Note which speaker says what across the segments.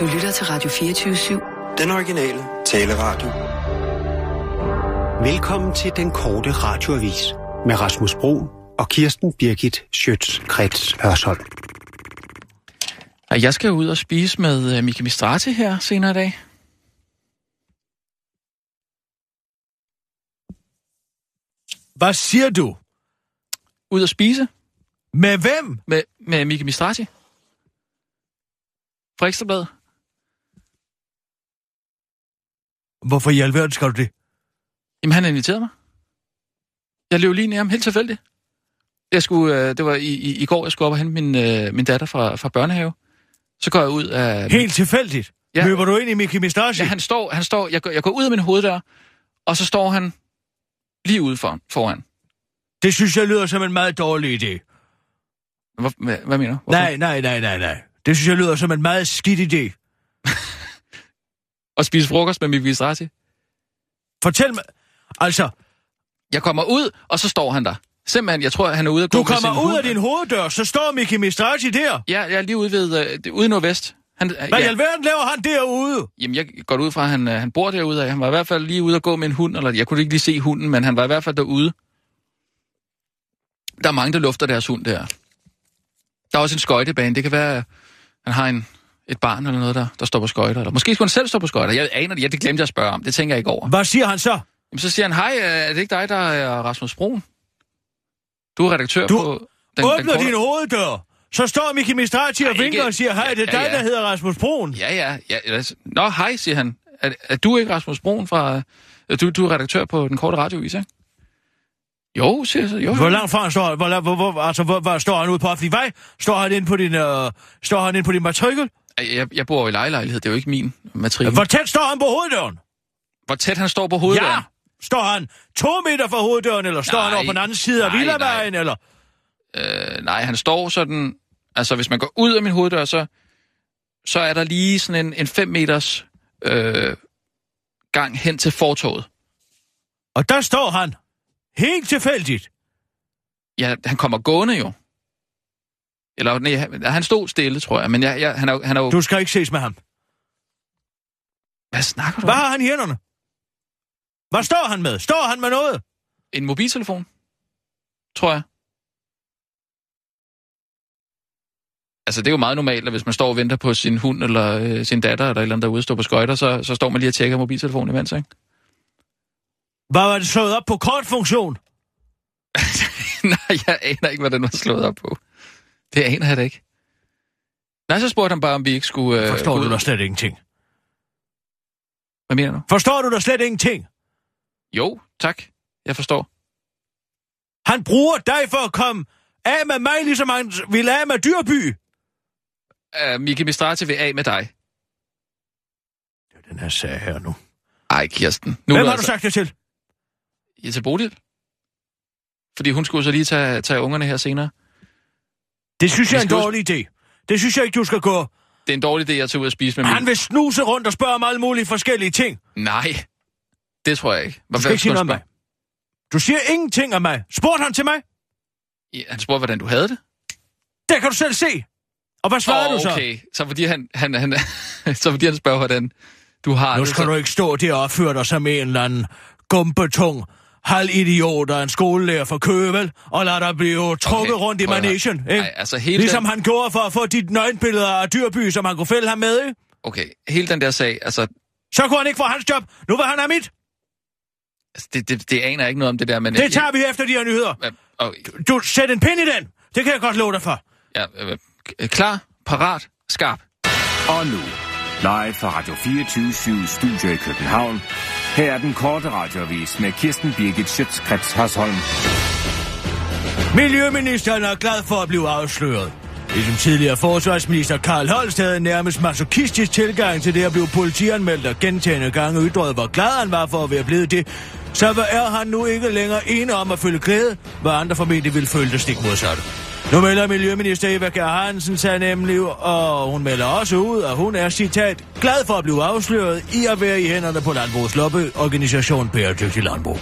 Speaker 1: Du lytter til Radio 24-7.
Speaker 2: Den originale taleradio.
Speaker 3: Velkommen til den korte radioavis med Rasmus Bro og Kirsten Birgit Schøtz-Krets Hørsholm.
Speaker 4: Jeg skal ud og spise med uh, Miki Mistrati her senere i dag.
Speaker 5: Hvad siger du?
Speaker 4: Ud og spise
Speaker 5: Med hvem?
Speaker 4: med, med Miki Mistrati. Fra Ekstrabladet.
Speaker 5: Hvorfor i alverden skal du det?
Speaker 4: Jamen, han inviterede mig. Jeg løb lige ned ham, helt tilfældigt. Jeg skulle, øh, det var i, i, i går, jeg skulle op og hente min, øh, min datter fra, fra børnehave. Så går jeg ud af...
Speaker 5: Helt tilfældigt?
Speaker 4: Ja.
Speaker 5: Løber du ind i Mickey Mistachi?
Speaker 4: Ja, han står, han står, jeg, går, jeg går ud af min hoveddør, og så står han lige ude for, foran.
Speaker 5: Det synes jeg lyder som en meget dårlig idé.
Speaker 4: Hvor, hvad, hvad mener du? Hvorfor?
Speaker 5: Nej, nej, nej, nej, nej. Det synes jeg lyder som en meget skidt idé.
Speaker 4: At spise frokost med Miki Mistrati.
Speaker 5: Fortæl mig... Altså,
Speaker 4: Jeg kommer ud, og så står han der. Simpelthen, jeg tror, han er ude at gå
Speaker 5: du
Speaker 4: med sin
Speaker 5: kommer ud
Speaker 4: hund.
Speaker 5: af din hoveddør, så står Mickey Mistachi der.
Speaker 4: Ja, jeg er lige ude ved, øh, ude Nordvest. Han,
Speaker 5: Hvad
Speaker 4: ja,
Speaker 5: i alverden laver han derude?
Speaker 4: Jamen, jeg går ud fra, at han, øh, han bor derude af. Han var i hvert fald lige ude at gå med en hund, eller jeg kunne ikke lige se hunden, men han var i hvert fald derude. Der er mange, der lufter deres hund der. Der er også en skøjtebane. Det kan være, at han har en, et barn eller noget, der, der står på skøjter. Eller måske skulle han selv stå på skøjter. Jeg aner det. Ja, det glemte jeg at spørge om. Det tænker jeg ikke over.
Speaker 5: Hvad siger han så?
Speaker 4: Jamen, så siger han, hej, øh, er det ikke dig, der er Rasmus Broen? Du er redaktør
Speaker 5: Du
Speaker 4: på... Den,
Speaker 5: Åbner
Speaker 4: korte-
Speaker 5: din hoveddør. Så står Mickey Mistachi og vinker og siger, hej, det er
Speaker 4: Ja,
Speaker 5: dig,
Speaker 4: ja.
Speaker 5: der hedder Rasmus Broen.
Speaker 4: Ja, ja. ja altså, Nå, hej, siger han. Er, er du ikke Rasmus Broen fra... Du, du er redaktør på den korte radiovis, ikke? Jo, siger jeg så. Jo,
Speaker 5: Hvor langt fra han står? Hvor, hvor, hvor, altså, hvor, hvor, står han ude på offentlig vej? Står han ind på din, øh, står han ind på din matrikel?
Speaker 4: Jeg, jeg bor i lejelejlighed, det er jo ikke min matrikel.
Speaker 5: Hvor tæt står han på hoveddøren?
Speaker 4: Hvor tæt han står på hoveddøren?
Speaker 5: Ja! Står han to meter fra hoveddøren, eller står
Speaker 4: Nej,
Speaker 5: han over på den anden side af Villavejen, eller?
Speaker 4: Øh, nej, han står sådan... Altså, hvis man går ud af min hoveddør, så, så er der lige sådan en, en 5 meters øh, gang hen til fortoget.
Speaker 5: Og der står han. Helt tilfældigt.
Speaker 4: Ja, han kommer gående jo. Eller nej, han, stod stille, tror jeg. Men jeg, jeg, han, er, han er jo...
Speaker 5: Du skal ikke ses med ham.
Speaker 4: Hvad snakker du
Speaker 5: Hvad
Speaker 4: om?
Speaker 5: har han i hænderne? Hvad står han med? Står han med noget?
Speaker 4: En mobiltelefon, tror jeg. Altså, det er jo meget normalt, at hvis man står og venter på sin hund eller øh, sin datter, eller et eller andet derude, står på skøjter, så, så står man lige og tjekker mobiltelefonen imens, ikke?
Speaker 5: Hvad var det slået op på kortfunktion?
Speaker 4: Nej, jeg aner ikke, hvad den var slået op på. Det aner jeg da ikke. Nej, så spurgte han bare, om vi ikke skulle... Øh,
Speaker 5: Forstår du da slet ingenting?
Speaker 4: Hvad mener du?
Speaker 5: Forstår du da slet ingenting?
Speaker 4: Jo, tak. Jeg forstår.
Speaker 5: Han bruger dig for at komme af med mig, ligesom han ville af med Dyrby.
Speaker 4: Uh, Miki Mistrati vil af med dig.
Speaker 5: Det er den her sag her nu.
Speaker 4: Ej, Kirsten. Nu
Speaker 5: Hvem har
Speaker 4: altså-
Speaker 5: du sagt det til?
Speaker 4: Ja, til Bodil. Fordi hun skulle så lige tage, tage ungerne her senere.
Speaker 5: Det synes jeg er en dårlig idé. Det synes jeg ikke, du skal gå.
Speaker 4: Det er en dårlig idé at tage ud og spise med.
Speaker 5: Han vil snuse rundt og spørge om alle mulige forskellige ting.
Speaker 4: Nej, det tror jeg ikke.
Speaker 5: Du skal ikke sige noget om mig. Du siger ingenting om mig. Spurgte han til mig?
Speaker 4: Ja, han spurgte, hvordan du havde det.
Speaker 5: Det kan du selv se. Og hvad svarede
Speaker 4: Åh,
Speaker 5: du så?
Speaker 4: okay. Så fordi han, han, han, så fordi han spørger, hvordan du har
Speaker 5: Nu
Speaker 4: det.
Speaker 5: skal
Speaker 4: så...
Speaker 5: du ikke stå der og opføre dig som en eller anden gumpetung halvidiot og en skolelærer for Køge, vel? Og lad dig blive trukket
Speaker 4: Okay,
Speaker 5: rundt i ikke?
Speaker 4: Nej, altså hele
Speaker 5: Ligesom
Speaker 4: den...
Speaker 5: han gjorde for at få dit nøgenbilleder af Dyrby, som han kunne fælde ham med, ikke?
Speaker 4: Okay, hele den der sag, altså,
Speaker 5: Så kunne han ikke få hans job. Nu vil han have mit.
Speaker 4: altså, det, det, det aner jeg ikke noget om det der, men...
Speaker 5: Det tager vi efter de her nyheder.
Speaker 4: Ja, okay,
Speaker 5: Du, sæt en pind i den. Det kan jeg godt love dig for.
Speaker 4: ja, øh, klar, parat, skarp.
Speaker 6: Og nu, live fra Radio 24 Studio i København. Her er den korte radiovis med Kirsten Birgit Schøtzgrads Hasholm.
Speaker 5: Miljøministeren er glad for at blive afsløret. Ligesom tidligere forsvarsminister Karl Holst havde nærmest masochistisk tilgang til det at blive politianmeldt og gentagende gange ytret, hvor glad han var for at være blevet det, så er han nu ikke længere ene om at følge glæde, hvor andre formentlig vil føle det stik modsatte. Nu melder Miljøminister Eva Kjær Hansen sig nemlig, og hun melder også ud, at hun er, citat, glad for at blive afsløret i at være i hænderne på Landbrugets Lobbyorganisation Bæredygtig Landbrug.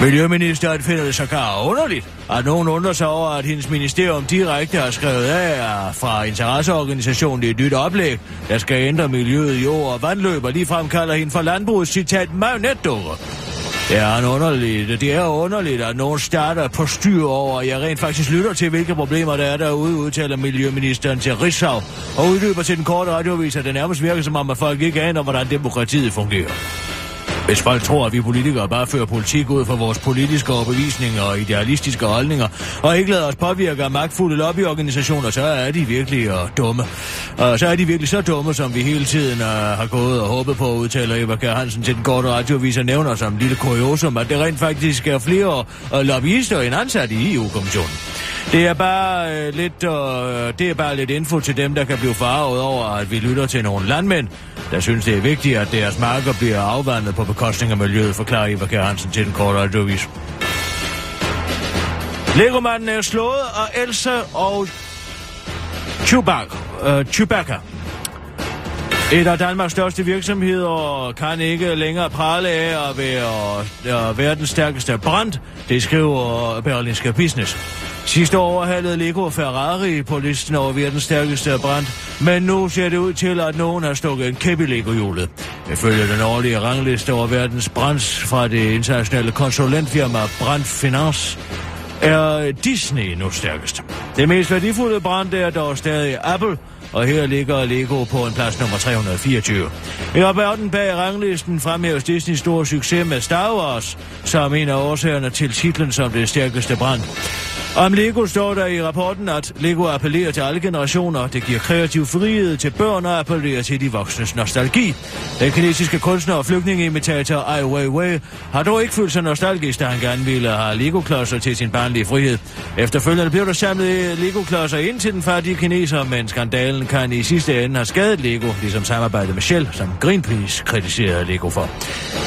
Speaker 5: Miljøministeren finder det sågar underligt, at nogen undrer sig over, at hendes ministerium direkte har skrevet af fra interesseorganisationen i et nyt oplæg, der skal ændre miljøet, jord og vandløb, og ligefrem kalder hende for landbrugets citat marionetdukker. Det er, en underligt, det er underligt, at nogen starter på styr over, at jeg rent faktisk lytter til, hvilke problemer der er derude, udtaler Miljøministeren til Rigshav, og uddyber til den korte radiovis, at det nærmest virker som om, at folk ikke aner, hvordan demokratiet fungerer. Hvis folk tror, at vi politikere bare fører politik ud fra vores politiske overbevisninger og idealistiske holdninger, og ikke lader os påvirke af magtfulde lobbyorganisationer, så er de virkelig og dumme. Og så er de virkelig så dumme, som vi hele tiden uh, har gået og håbet på, udtaler Eva Kjær Hansen til den korte radioavis og nævner som lille kuriosum, at det rent faktisk er flere uh, lobbyister end ansat i EU-kommissionen. Det er bare øh, lidt, øh, det er bare lidt info til dem, der kan blive farvet over, at vi lytter til nogle landmænd, der synes, det er vigtigt, at deres marker bliver afvandet på bekostning af miljøet, forklarer Eva Kjær Hansen til den korte radiovis. Legomanden er slået og Elsa og Chewbacca. øh, Chewbacca. Et af Danmarks største virksomheder kan ikke længere prale af at være at være den stærkeste brand, det skriver Berlinske Business. Sidste år overhalede Lego Ferrari på listen over verdens stærkeste brand, men nu ser det ud til, at nogen har stukket en kæp i Lego-hjulet. Ifølge den årlige rangliste over verdens brands fra det internationale konsulentfirma Brand Finance, er Disney nu stærkest. Det mest værdifulde brand er dog stadig Apple, og her ligger Lego på en plads nummer 324. I rapporten bag ranglisten fremhæves Disneys store succes med Star Wars, som en af årsagerne til titlen som det stærkeste brand. Om Lego står der i rapporten, at Lego appellerer til alle generationer. Det giver kreativ frihed til børn og appellerer til de voksnes nostalgi. Den kinesiske kunstner og flygtningeimitator Ai Weiwei har dog ikke følt sig nostalgisk, da han gerne ville have Lego-klodser til sin barnlige frihed. Efterfølgende blev der samlet Lego-klodser ind til den fattige kineser, men skandalen kan i sidste ende have skadet Lego, ligesom samarbejdet med Shell, som Greenpeace kritiserede Lego for.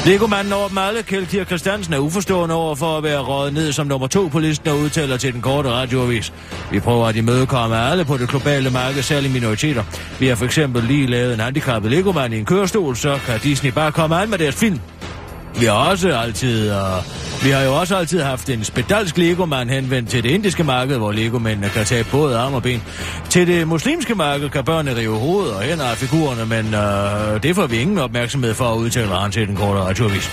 Speaker 5: Lego-manden over dem alle, Kjeld Christiansen, er uforstående over for at være røget ned som nummer to på listen og udtaler til den korte radioavis. Vi prøver at imødekomme alle på det globale marked, særligt minoriteter. Vi har for eksempel lige lavet en handicappet Lego-mand i en kørestol, så kan Disney bare komme an med deres film. Vi har også altid, uh, vi har jo også altid haft en spedalsk legomand henvendt til det indiske marked, hvor Lego-mændene kan tage både arm og ben. Til det muslimske marked kan børnene rive hovedet og hænder af figurerne, men øh, det får vi ingen opmærksomhed for at udtale han til den korte radioavis.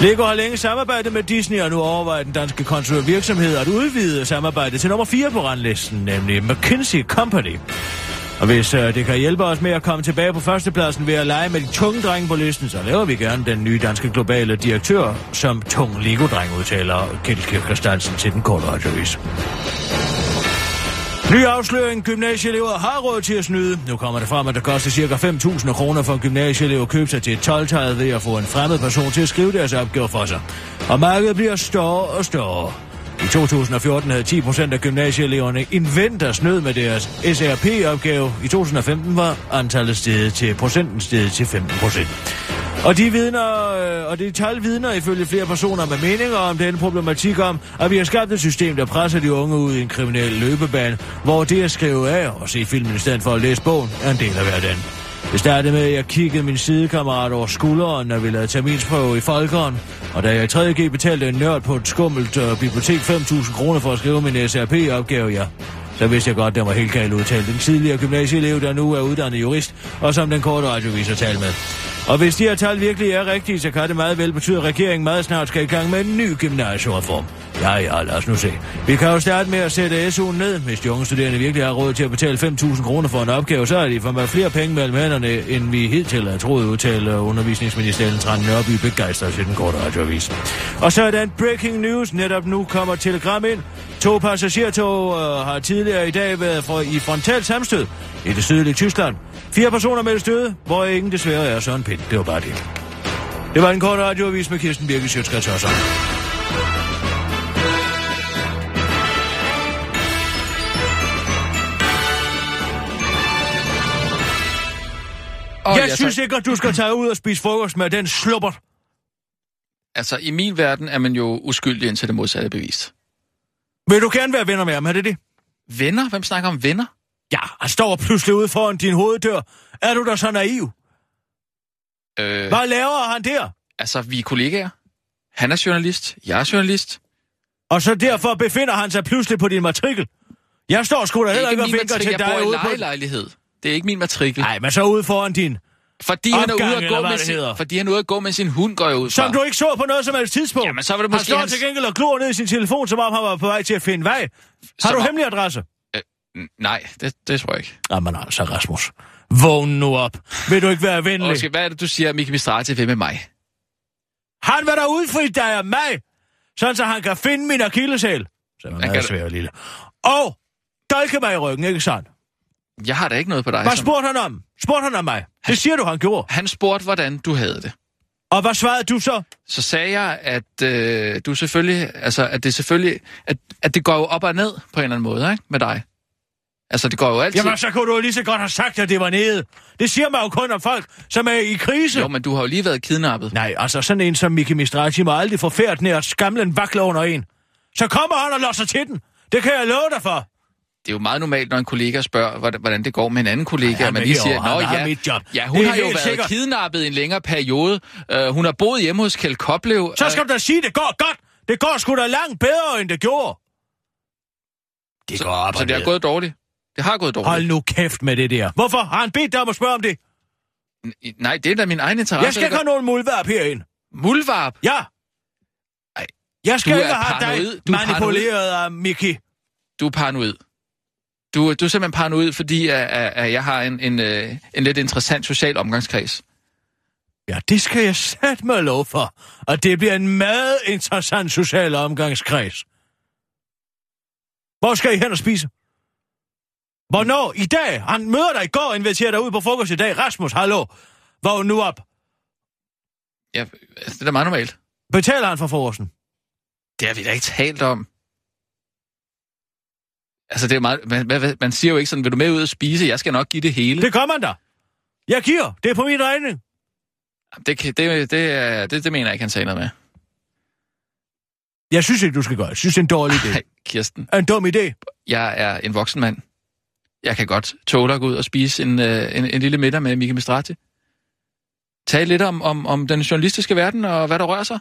Speaker 5: Lego har længe samarbejdet med Disney, og nu overvejer den danske konsulvirksomhed at udvide samarbejdet til nummer 4 på randlisten, nemlig McKinsey Company. Og hvis øh, det kan hjælpe os med at komme tilbage på førstepladsen ved at lege med de tunge drenge på listen, så laver vi gerne den nye danske globale direktør, som tung Lego-dreng udtaler Kjeld Kirkerstansen Christiansen til den korte radiovis. Ny afsløring. Gymnasieelever har råd til at snyde. Nu kommer det frem, at det koster ca. 5.000 kroner for en gymnasieelev at købe sig til et 12 ved at få en fremmed person til at skrive deres opgave for sig. Og markedet bliver større og større. I 2014 havde 10 procent af gymnasieeleverne indvendt og snød med deres SRP-opgave. I 2015 var antallet steget til procenten steget til 15 procent. Og de vidner, øh, og det tal vidner ifølge flere personer med meninger om den problematik om, at vi har skabt et system, der presser de unge ud i en kriminel løbebane, hvor det at skrive af og se filmen i stedet for at læse bogen er en del af hverdagen. Det startede med, at jeg kiggede min sidekammerat over skulderen, når vi lavede terminsprøve i Folkeren. Og da jeg i 3.G betalte en nørd på et skummelt uh, bibliotek 5.000 kroner for at skrive min SRP-opgave, ja, så vidste jeg godt, det var helt galt udtalt. Den tidligere gymnasieelev, der nu er uddannet jurist, og som den korte radioviser tal med. Og hvis de her tal virkelig er rigtige, så kan det meget vel betyde, at regeringen meget snart skal i gang med en ny gymnasiereform. Ja, ja, lad os nu se. Vi kan jo starte med at sætte SU'en ned. Hvis de unge studerende virkelig har råd til at betale 5.000 kroner for en opgave, så er de for mig flere penge mellem hænderne, end vi hidtil har troet, udtaler undervisningsministeren Trane Tran Nørby begejstret til den korte radioavis. Og så er der en breaking news. Netop nu kommer telegram ind. To passagertog øh, har tidligere i dag været for, i frontalt samstød i det sydlige Tyskland. Fire personer meldes døde, hvor ingen desværre er Søren Pind. Det var bare det. Det var en kort radioavis med Kirsten Birke Sjøtskrets
Speaker 4: Og
Speaker 5: Jeg
Speaker 4: ja,
Speaker 5: synes
Speaker 4: tak.
Speaker 5: ikke, at du skal tage ud og spise frokost med den slupper.
Speaker 4: Altså, i min verden er man jo uskyldig indtil det modsatte er bevist.
Speaker 5: Vil du gerne være venner med ham, er det det?
Speaker 4: Venner? Hvem snakker om venner?
Speaker 5: Ja, han står pludselig ude foran din hoveddør. Er du da så naiv?
Speaker 4: Øh,
Speaker 5: Hvad laver han der?
Speaker 4: altså, vi er kollegaer. Han er journalist. Jeg er journalist.
Speaker 5: Og så derfor befinder han sig pludselig på din matrikel. Jeg står sgu da
Speaker 4: er
Speaker 5: heller
Speaker 4: ikke
Speaker 5: ikke og vinker til
Speaker 4: Jeg
Speaker 5: dig ude på...
Speaker 4: lejelejlighed. Det er ikke min matrikel.
Speaker 5: Nej, men så ude foran din.
Speaker 4: Fordi han er
Speaker 5: Opgang,
Speaker 4: ude at gå med sin, fordi han er ude at gå med sin hund, går jeg ud fra.
Speaker 5: Som du ikke så på noget som helst tidspunkt.
Speaker 4: Jamen, så var det
Speaker 5: Han
Speaker 4: måske
Speaker 5: står
Speaker 4: hans-
Speaker 5: til gengæld og glor ned i sin telefon, som om han var på vej til at finde vej. Har
Speaker 4: Som
Speaker 5: du
Speaker 4: om-
Speaker 5: hemmelig adresse?
Speaker 4: N- Nej, det, det tror jeg ikke.
Speaker 5: Jamen altså, Rasmus. Vågn nu op. Vil du ikke være venlig?
Speaker 4: Okay, hvad er det, du siger, Miki Mistrati vil med mig?
Speaker 5: Han vil da udfri dig og mig, sådan så han kan finde min akilleshæl. Så er
Speaker 4: Han
Speaker 5: meget
Speaker 4: kan-
Speaker 5: svær, lille. Og dolke mig i ryggen, ikke sandt?
Speaker 4: Jeg har da ikke noget på dig.
Speaker 5: Hvad
Speaker 4: som-
Speaker 5: spurgte han om? Spurgte han om mig? Det siger du, han gjorde.
Speaker 4: Han spurgte, hvordan du havde det.
Speaker 5: Og hvad svarede du så?
Speaker 4: Så sagde jeg, at øh, du selvfølgelig, altså, at det selvfølgelig, at, at det går jo op og ned på en eller anden måde, ikke? Med dig. Altså, det går jo altid...
Speaker 5: Jamen, så kunne du jo lige så godt have sagt, at det var nede. Det siger man jo kun om folk, som er i krise.
Speaker 4: Jo, men du har jo lige været kidnappet.
Speaker 5: Nej, altså sådan en som Miki Mistrati må aldrig få færd ned og skamle en vakler under en. Så kommer han og losser til den. Det kan jeg love dig for.
Speaker 4: Det er jo meget normalt, når en kollega spørger, hvordan- det går med en anden kollega,
Speaker 5: Ja,
Speaker 4: og man
Speaker 5: men
Speaker 4: lige siger,
Speaker 5: har
Speaker 4: ja,
Speaker 5: mit job.
Speaker 4: ja hun
Speaker 5: er
Speaker 4: har jo været
Speaker 5: sikkert."
Speaker 4: kidnappet i en længere periode. Uh, hun har boet hjemme hos Kjeld Koplev.
Speaker 5: Så skal du da sige, det går godt. Det går sgu da langt bedre, end det gjorde. Det går op
Speaker 4: så det har gået dårligt. Det har gået dårligt.
Speaker 5: Hold nu kæft med det der. Hvorfor har han bedt dig om at spørge om det?
Speaker 4: N- Nej, det er da min egen interesse.
Speaker 5: Jeg skal ikke have nogen muldvarp herind.
Speaker 4: Muldvarp.
Speaker 5: Ja.
Speaker 4: Ej,
Speaker 5: Jeg skal ikke
Speaker 4: er
Speaker 5: have
Speaker 4: paranoid.
Speaker 5: dig
Speaker 4: er
Speaker 5: manipuleret af Miki.
Speaker 4: Du er paranoid. Du, du er simpelthen paranoid, fordi at, at, jeg har en, en, øh, en lidt interessant social omgangskreds.
Speaker 5: Ja, det skal jeg sætte mig lov for. Og det bliver en meget interessant social omgangskreds. Hvor skal I hen og spise? Hvornår? I dag? Han møder dig i går inviterer dig ud på frokost i dag. Rasmus, hallo. Vågn nu op.
Speaker 4: Ja, det er da meget normalt.
Speaker 5: Betaler han for frokosten?
Speaker 4: Det har vi da ikke talt om. Altså, det er meget, man, man, man siger jo ikke sådan, vil du med ud og spise? Jeg skal nok give det hele.
Speaker 5: Det gør man da. Jeg giver. Det er på min regning.
Speaker 4: Det, det, det, er- det, det mener jeg ikke, han sagde noget med.
Speaker 5: Jeg synes ikke, du skal gøre det. Jeg synes, det er en dårlig idé.
Speaker 4: Nej, Kirsten,
Speaker 5: En dum idé.
Speaker 4: jeg er en voksen mand. Jeg kan godt tåle at gå ud og spise en, øh, en, en lille middag med Mika Mistrati. Tale lidt om, om, om den journalistiske verden og hvad der rører sig.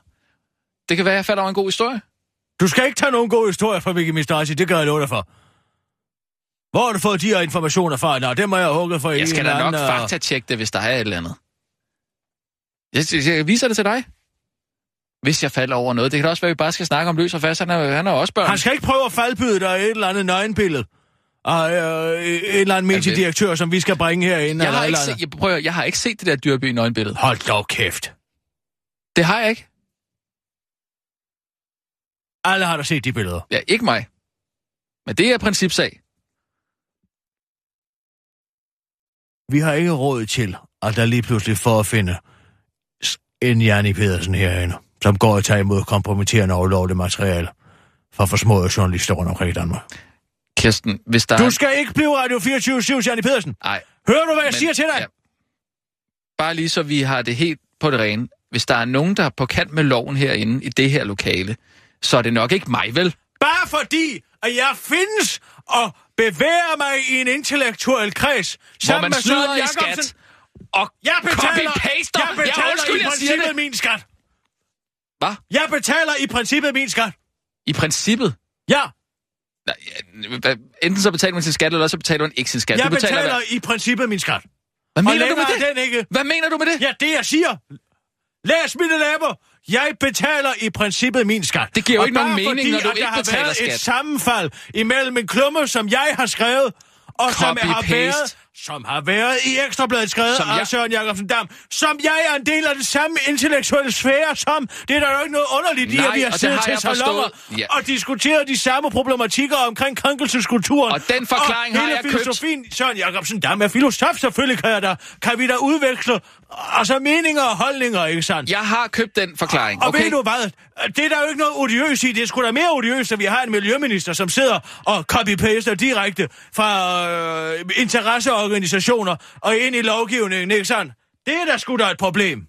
Speaker 4: Det kan være, jeg falder over en god historie.
Speaker 5: Du skal ikke tage nogen god historie fra Vicky Mistasi, det kan jeg love dig for. Hvor har du fået de her informationer fra? Nå, det må jeg have hugget for
Speaker 4: Jeg
Speaker 5: en
Speaker 4: skal da nok
Speaker 5: anden,
Speaker 4: faktatjekke det, hvis der er et eller andet. Jeg, jeg, viser det til dig. Hvis jeg falder over noget. Det kan da også være, at vi bare skal snakke om løs og fast. Han er, han er også børn.
Speaker 5: Han skal ikke prøve at faldbyde dig et eller andet nøgenbillede. Og øh, et eller andet mediedirektør, som vi skal bringe herinde.
Speaker 4: jeg, har ikke
Speaker 5: andet.
Speaker 4: jeg, prøver, jeg har ikke set det der dyrby nøgenbillede.
Speaker 5: Hold dog kæft.
Speaker 4: Det har jeg ikke.
Speaker 5: Alle har da set de billeder.
Speaker 4: Ja, ikke mig. Men det er principsag.
Speaker 5: Vi har ikke råd til, at der lige pludselig for at finde en Janni Pedersen herinde, som går og tager imod kompromitterende og ulovligt materiale fra forsmåede journalister rundt omkring i Danmark.
Speaker 4: Kirsten, hvis der
Speaker 5: Du skal ikke blive Radio 24 Janni Pedersen.
Speaker 4: Nej,
Speaker 5: Hører du, hvad jeg
Speaker 4: Men-
Speaker 5: siger til dig?
Speaker 4: ja. bare lige så vi har det helt på det rene. Hvis der er nogen, der er på kant med loven herinde i det her lokale, så er det nok ikke mig, vel?
Speaker 5: Bare fordi, at jeg findes og bevæger mig i en intellektuel kreds.
Speaker 4: Hvor man
Speaker 5: med
Speaker 4: snyder i skat. Og
Speaker 5: Jeg betaler,
Speaker 4: copy-paster.
Speaker 5: jeg betaler
Speaker 4: Ja, undskyld,
Speaker 5: i
Speaker 4: jeg
Speaker 5: princippet
Speaker 4: det.
Speaker 5: min skat.
Speaker 4: Hvad?
Speaker 5: Jeg betaler i princippet min skat.
Speaker 4: I princippet.
Speaker 5: Ja,
Speaker 4: enten så betaler man sin skat, eller så betaler man ikke sin skat.
Speaker 5: jeg
Speaker 4: du betaler,
Speaker 5: betaler
Speaker 4: hvad?
Speaker 5: i princippet min skat.
Speaker 4: Hvad
Speaker 5: Og
Speaker 4: mener du
Speaker 5: længere
Speaker 4: med det?
Speaker 5: den ikke.
Speaker 4: Hvad mener du med det?
Speaker 5: Ja, det jeg siger. Læs mine læber. Jeg betaler i princippet min skat.
Speaker 4: Det giver jo ikke nogen mening,
Speaker 5: fordi,
Speaker 4: når du
Speaker 5: at
Speaker 4: ikke
Speaker 5: der har
Speaker 4: betaler
Speaker 5: været
Speaker 4: skat.
Speaker 5: et sammenfald imellem en klumme, som jeg har skrevet, og som har været, som har været i Ekstrabladet skrevet
Speaker 4: Som
Speaker 5: af
Speaker 4: jeg-
Speaker 5: Søren Jacobsen Dam, som jeg er en del af den samme intellektuelle sfære som. Det er der jo ikke noget underligt i, at vi har
Speaker 4: det
Speaker 5: siddet til salonger
Speaker 4: Ja.
Speaker 5: og diskuteret de samme problematikker omkring krænkelseskulturen.
Speaker 4: Og den forklaring
Speaker 5: og
Speaker 4: har
Speaker 5: hele
Speaker 4: jeg købt.
Speaker 5: filosofien, Søren Jacobsen Dam er filosof, selvfølgelig kan, jeg da, kan vi da udveksle altså meninger og holdninger, ikke sandt?
Speaker 4: Jeg har købt den forklaring,
Speaker 5: Og
Speaker 4: okay?
Speaker 5: ved du hvad? Det er der jo ikke noget odiøst i. Det er sgu da mere odiøst, at vi har en miljøminister, som sidder og copy-paster direkte fra øh, interesseorganisationer og ind i lovgivningen, ikke sandt? Det er da sgu da et problem,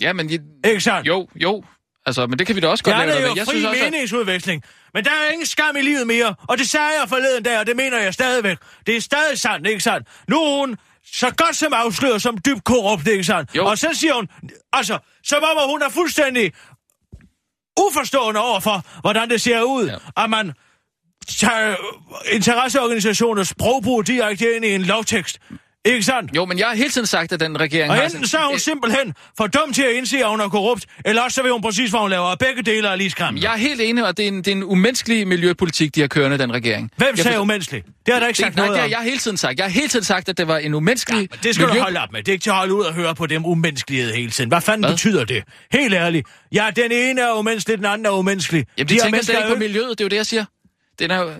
Speaker 4: Ja, men... Jeg,
Speaker 5: ikke sandt?
Speaker 4: jo, jo. Altså, men det kan vi da også godt
Speaker 5: Ja,
Speaker 4: lave
Speaker 5: det er jo
Speaker 4: ved.
Speaker 5: fri
Speaker 4: synes også, at-
Speaker 5: meningsudveksling. Men der er ingen skam i livet mere, og det sagde jeg forleden dag, og det mener jeg stadigvæk. Det er stadig sandt, ikke sandt? Nu er hun så godt som afsløret som dybt korrupt, ikke sandt? Og så siger hun, altså, som om hun er fuldstændig uforstående overfor, hvordan det ser ud, ja. at man tager interesseorganisationers sprogbrug direkte ind i en lovtekst. Ikke sandt?
Speaker 4: Jo, men jeg har hele tiden sagt, at den regering
Speaker 5: Og
Speaker 4: har...
Speaker 5: enten så er hun simpelthen for dum til at indse, at hun er korrupt, eller også så ved hun præcis, hvad hun laver, og begge dele er lige skræmmende.
Speaker 4: Jeg er helt enig, og det er en, det er en umenneskelig miljøpolitik, de har kørende, den regering.
Speaker 5: Hvem
Speaker 4: Jeg
Speaker 5: sagde
Speaker 4: forstår-
Speaker 5: umenneskeligt? Det har der ikke sagt
Speaker 4: det, nej,
Speaker 5: noget
Speaker 4: det har jeg hele tiden sagt. Jeg har hele tiden sagt, at det var en umenneskelig
Speaker 5: Men det skal
Speaker 4: miljø...
Speaker 5: du holde op med. Det er ikke til at holde ud og høre på dem umenneskelighed hele tiden. Hvad fanden
Speaker 4: Hvad?
Speaker 5: betyder det? Helt ærligt. Ja, den ene er umenneskelig, den anden er umenneskelig.
Speaker 4: Jamen, de,
Speaker 5: her
Speaker 4: tænker
Speaker 5: mennesker
Speaker 4: slet ikke på miljøet, det er jo det, jeg siger. Den er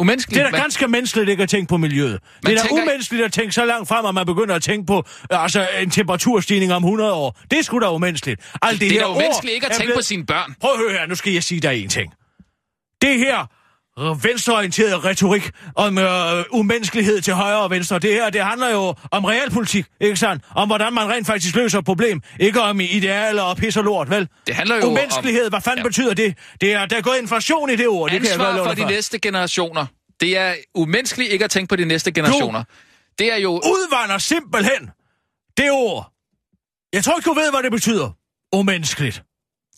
Speaker 4: jo umenneskelig.
Speaker 5: Det er da ganske menneskeligt ikke at tænke på miljøet.
Speaker 4: Man
Speaker 5: det er da
Speaker 4: tænker-
Speaker 5: umenneskeligt at tænke så langt frem, at man begynder at tænke på øh, altså, en temperaturstigning om 100 år. Det er sgu da umenneskeligt. Alt
Speaker 4: Det er
Speaker 5: her
Speaker 4: da umenneskeligt ikke at
Speaker 5: er
Speaker 4: tænke
Speaker 5: blevet-
Speaker 4: på sine børn.
Speaker 5: Prøv at høre her, nu skal jeg sige dig en ting. Det her venstreorienteret retorik om øh, umenneskelighed til højre og venstre, det her, det handler jo om realpolitik, ikke sandt? Om hvordan man rent faktisk løser et problem, ikke om idealer og pis og lort, vel?
Speaker 4: Det handler jo
Speaker 5: Umenneskelighed,
Speaker 4: om-
Speaker 5: hvad fanden
Speaker 4: Ja.
Speaker 5: betyder det? Det er, der er gået inflation i det ord, det kan jeg
Speaker 4: Ansvar for
Speaker 5: dig
Speaker 4: de næste generationer. Det er umenneskeligt ikke at tænke på de næste generationer. Det er jo...
Speaker 5: udvander simpelthen det ord. Jeg tror ikke, du ved, hvad det betyder. Umenneskeligt.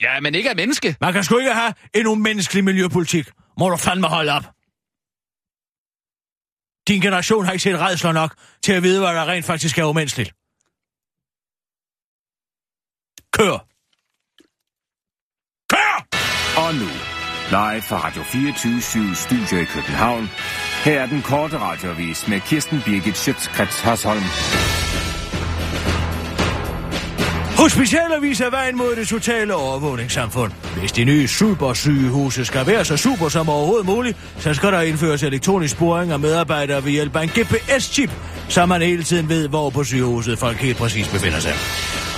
Speaker 4: Ja, men ikke af menneske.
Speaker 5: Man kan sgu ikke have en umenneskelig miljøpolitik. Må du fandme holde op. Din generation har ikke set redsler nok til at vide, hvad der rent faktisk er umenneskeligt. Kør! Kør!
Speaker 6: Og nu, live fra Radio 24 Studio i København. Her er den korte radiovis med Kirsten Birgit Schøtzgrads Hasholm.
Speaker 5: Hospitaler viser vejen mod det totale overvågningssamfund. Hvis de nye supersygehuse skal være så super som overhovedet muligt, så skal der indføres elektronisk sporing af medarbejdere ved hjælp af en GPS-chip, så man hele tiden ved, hvor på sygehuset folk helt præcis befinder sig.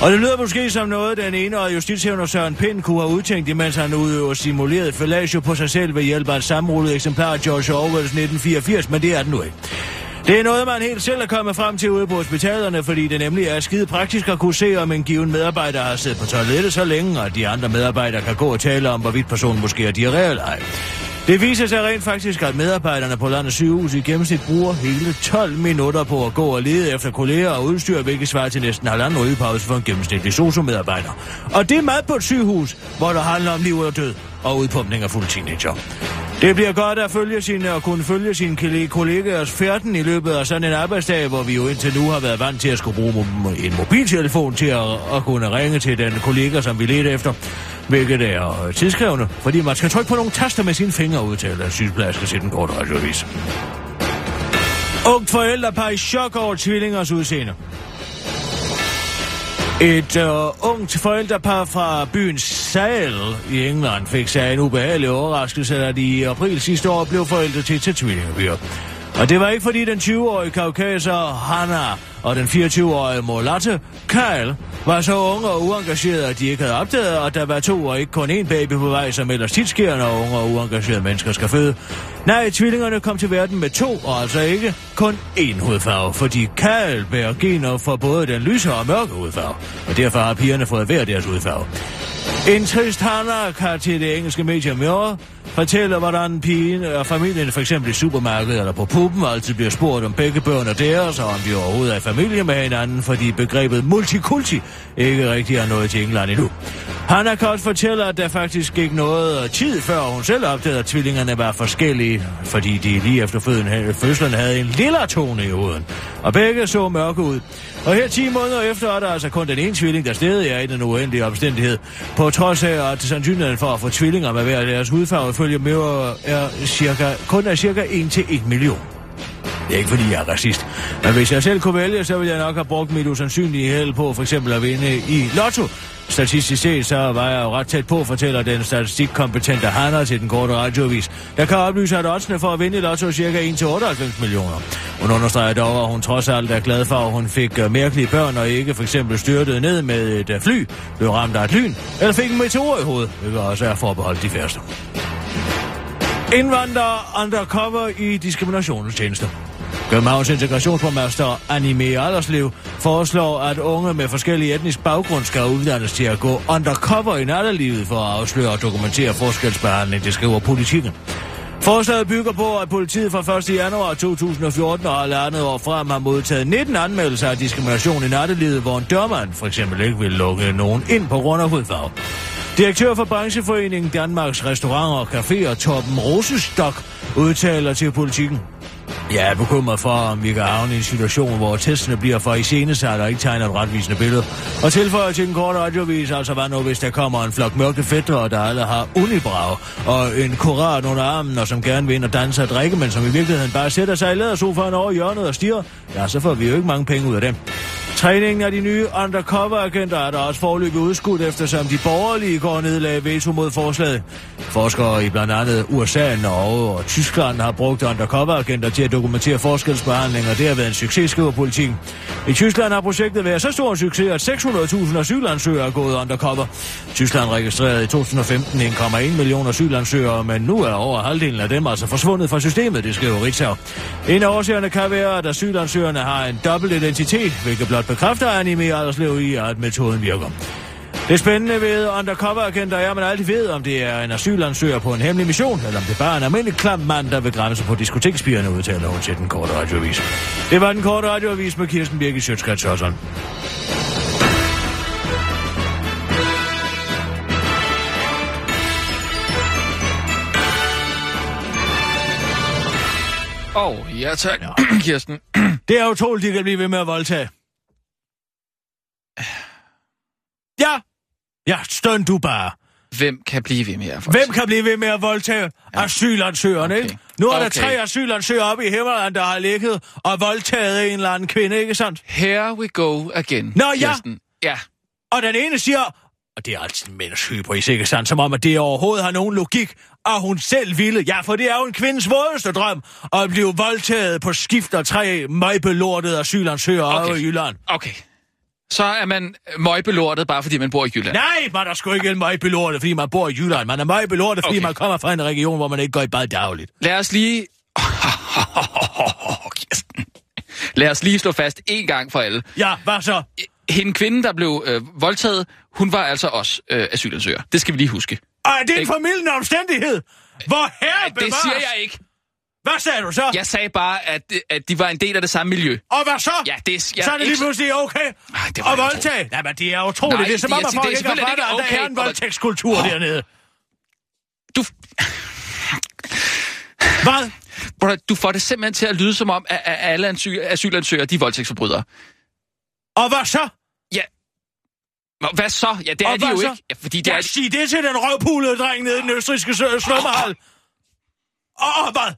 Speaker 5: Og det lyder måske som noget, den ene og justitshævner Søren Pind kunne have udtænkt, imens han udøver simuleret fellatio på sig selv ved hjælp af et sammenrullet eksemplar af George Orwells 1984, men det er den nu ikke. Det er noget, man helt selv er kommet frem til ude på hospitalerne, fordi det nemlig er skide praktisk at kunne se, om en given medarbejder har siddet på toilettet så længe, og de andre medarbejdere kan gå og tale om, hvorvidt personen måske har diarré eller ej. Det viser sig rent faktisk, at medarbejderne på landets sygehus i gennemsnit bruger hele 12 minutter på at gå og lede efter kolleger og udstyr, hvilket svarer til næsten halvanden rygepause for en gennemsnitlig sociomedarbejder. Og det er mad på et sygehus, hvor der handler om liv og død og udpumpning af fulde teenager. Det bliver godt at følge sine og kunne følge sine kollegaers færden i løbet af sådan en arbejdsdag, hvor vi jo indtil nu har været vant til at skulle bruge en mobiltelefon til at, at kunne ringe til den kollega, som vi leder efter. Hvilket er øh, tidskrævende, fordi man skal trykke på nogle taster med sine fingre, udtaler sygeplejerske til den korte radiovis. Ungt forældrepar i chok over tvillingers udseende. Et øh, ungt forældrepar fra byen Sale i England fik sig en ubehagelig overraskelse, da de i april sidste år blev forældre til til tvillingebyer. Og det var ikke fordi den 20-årige kaukaser Hanna og den 24-årige Molatte Kyle var så unge og uengagerede, at de ikke havde opdaget, at der var to og ikke kun én baby på vej, som ellers tit sker, når unge og uengagerede mennesker skal føde. Nej, tvillingerne kom til verden med to, og altså ikke kun én hudfarve, fordi Kyle bærer gener for både den lyse og mørke hudfarve, og derfor har pigerne fået hver deres hudfarve. En trist Hanna til det engelske medie Mirror fortæller, hvordan pigen og familien for eksempel i supermarkedet eller på puben altid bliver spurgt om begge børn er deres, og om de overhovedet er i familie med hinanden, fordi begrebet multikulti ikke rigtig er noget til England endnu. Hanna kan at der faktisk gik noget tid før hun selv opdagede, at tvillingerne var forskellige, fordi de lige efter fødslen havde en lille tone i hovedet. Og begge så mørke ud. Og her 10 måneder efter er der altså kun den ene tvilling, der stadig er i den uendelige omstændighed. På trods af, at sandsynligheden for at få tvillinger med hver deres hudfarve følge med er cirka, kun er cirka 1 til 1 million. Det er ikke fordi, jeg er racist. Men hvis jeg selv kunne vælge, så ville jeg nok have brugt mit usandsynlige held på for eksempel at vinde i Lotto. Statistisk set, så var jeg jo ret tæt på, fortæller den statistikkompetente Hanna til den korte radiovis. Jeg kan oplyse, at oddsene for at vinde i Lotto er cirka 1-98 millioner. Hun understreger dog, at hun trods alt er glad for, at hun fik øh, mærkelige børn og ikke for eksempel styrtede ned med et øh, fly, blev ramt af et lyn, eller fik en meteor i hovedet, hvilket også er forbeholdt de færreste. Indvandrere undercover i diskriminationens tjeneste. Københavns integrationsformaster Anime Alderslev foreslår, at unge med forskellige etnisk baggrund skal uddannes til at gå undercover i nattelivet for at afsløre og dokumentere forskelsbehandling, det skriver politikken. Forslaget bygger på, at politiet fra 1. januar 2014 og halvandet år frem har modtaget 19 anmeldelser af diskrimination i nattelivet, hvor en dørmand for eksempel ikke vil lukke nogen ind på grund af hudfarve. Direktør for brancheforeningen Danmarks Restauranter og Caféer, Torben Rosestok, udtaler til politikken. Jeg er bekymret for, om vi kan havne i en situation, hvor testene bliver for iscenesat og ikke tegner et retvisende billede. Og tilføjer til den korte radiovis, altså hvad nu, hvis der kommer en flok mørke fætter, der alle har unibrag og en koran under armen, og som gerne vil ind og danse og drikke, men som i virkeligheden bare sætter sig i lædersofaen over hjørnet og stiger, ja, så får vi jo ikke mange penge ud af dem. Træningen af de nye undercover-agenter er der også forløbig udskudt, eftersom de borgerlige går nedlag veto mod forslaget. Forskere i blandt andet USA, Norge og Tyskland har brugt undercover-agenter til at dokumentere forskelsbehandling, og det har været en succes, skriver politikken. I Tyskland har projektet været så stor en succes, at 600.000 asylansøgere er gået undercover. Tyskland registrerede i 2015 1,1 millioner asylansøgere, men nu er over halvdelen af dem altså forsvundet fra systemet, det skriver Ritzau. En af årsagerne kan være, at asylansøgerne har en dobbelt identitet, hvilket blot bekræfter Anime Alderslev i, at metoden virker. Det spændende ved undercover-agenter er, at man aldrig ved, om det er en asylansøger på en hemmelig mission, eller om det bare er en almindelig klam mand, der vil grænse på diskotekspigerne, udtaler hun til den korte radioavis. Det var den korte radioavis med Kirsten Birgit Sjøtskrets.
Speaker 4: Åh, oh, ja tak, Kirsten.
Speaker 5: Det er utroligt, de kan blive ved med at voldtage. Ja, ja, støn du bare.
Speaker 4: Hvem kan blive ved med at få
Speaker 5: Hvem kan blive ved med at voldtage ja. asylansøgerne,
Speaker 4: Okay.
Speaker 5: ikke? Nu er der
Speaker 4: Okay.
Speaker 5: tre asylansøgere oppe i Himmerland, der har ligget og voldtaget en eller anden kvinde, ikke sandt?
Speaker 4: Here we go again,
Speaker 5: Nå, ja.
Speaker 4: Kirsten. Ja.
Speaker 5: Og den ene siger, og det er altid mænds hybris, ikke sandt? Som om, at det overhovedet har nogen logik, og hun selv ville. Ja, for det er jo en kvindes vådeste drøm, at blive voldtaget på skift af tre møgbelortede asylansøgere okay.
Speaker 4: Okay.
Speaker 5: i Jylland.
Speaker 4: Okay. Så er man møgbelortet, bare fordi man bor i Jylland.
Speaker 5: Nej, man er sgu ikke en møgbelortet, fordi man bor i Jylland. Man er møgbelortet, fordi
Speaker 4: Okay.
Speaker 5: man kommer fra en region, hvor man ikke går i bad dagligt.
Speaker 4: Lad os lige... Lad os lige slå fast en gang for alle.
Speaker 5: Ja, hvad så?
Speaker 4: Hende kvinde, der blev øh, voldtaget, hun var altså også øh, asylansøger. Det skal vi lige huske.
Speaker 5: Og er det en
Speaker 4: Ikke?
Speaker 5: formidlende omstændighed? Hvor herre
Speaker 4: Ej, det
Speaker 5: bevares?
Speaker 4: siger jeg ikke.
Speaker 5: Hvad sagde du så?
Speaker 4: Jeg sagde bare, at, at de var en del af det samme miljø.
Speaker 5: Og hvad så?
Speaker 4: Ja, det er... Jeg
Speaker 5: så er det lige pludselig okay
Speaker 4: Ej, det var ikke
Speaker 5: voldtage. Nej, men det er utroligt.
Speaker 4: Nej,
Speaker 5: det er som om, at folk
Speaker 4: det er
Speaker 5: ikke har fattet, at
Speaker 4: ikke
Speaker 5: der er
Speaker 4: okay,
Speaker 5: en
Speaker 4: og-
Speaker 5: voldtægtskultur dernede.
Speaker 4: Du,
Speaker 5: Hvad?
Speaker 4: Brother, du får det simpelthen til at lyde som om, at, at alle asy- asylansøgere, de er voldtægtsforbrydere.
Speaker 5: Og hvad så?
Speaker 4: Ja. Hvad så? Ja, det er
Speaker 5: Og
Speaker 4: de jo
Speaker 5: så?
Speaker 4: ikke. Ja, fordi det er...
Speaker 5: sig det til den røvpulede dreng nede i den østriske sø- svømmehal. Og, og hvad?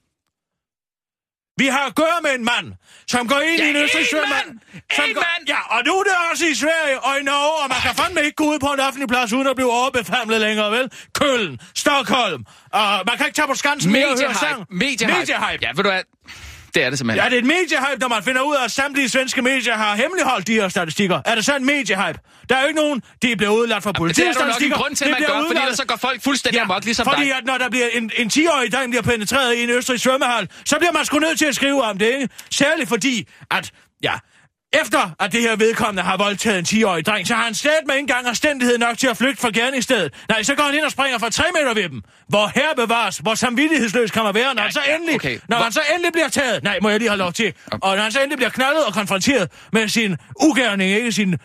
Speaker 5: Vi har at gøre med en mand, som går ind
Speaker 4: Ja,
Speaker 5: i en svømmehal.
Speaker 4: mand!
Speaker 5: som
Speaker 4: En
Speaker 5: går-
Speaker 4: mand!
Speaker 5: Ja, og nu er det også i Sverige og i Norge, og man kan fandme ikke gå ud på en offentlig plads, uden at blive overbefamlet længere, vel? Køln, Stockholm, og man kan ikke tage på skansen mere og høre sang.
Speaker 4: Mediehype. Mediehype. Ja, ved du hvad? Det er det simpelthen.
Speaker 5: Ja, det er et mediehype, når man finder ud af, at samtlige svenske medier har hemmeligholdt de her statistikker. Er det så en mediehype? Der er jo ikke nogen, de bliver udladt fra
Speaker 4: det er der nok en grund til, at man gør, fordi ellers så går folk fuldstændig ja, amok, ligesom
Speaker 5: fordi
Speaker 4: dig.
Speaker 5: at når der bliver en, en 10-årig dreng bliver penetreret i en østrig svømmehal, så bliver man sgu nødt til at skrive om det, ikke? Særligt fordi, at, ja, efter at det her vedkommende har voldtaget en 10-årig dreng, så har han slet med ikke engang omstændighed nok til at flygte fra gerningsstedet. Nej, så går han ind og springer fra 3 meter ved dem. Hvor her bevares, hvor samvittighedsløs kan man være, når,
Speaker 4: Ja,
Speaker 5: han, så
Speaker 4: ja,
Speaker 5: endelig,
Speaker 4: okay.
Speaker 5: når
Speaker 4: Hvor-
Speaker 5: han så endelig bliver taget. Nej, må jeg lige have lov til. Og når han så endelig bliver knaldet og konfronteret med sin ugerning, ikke sin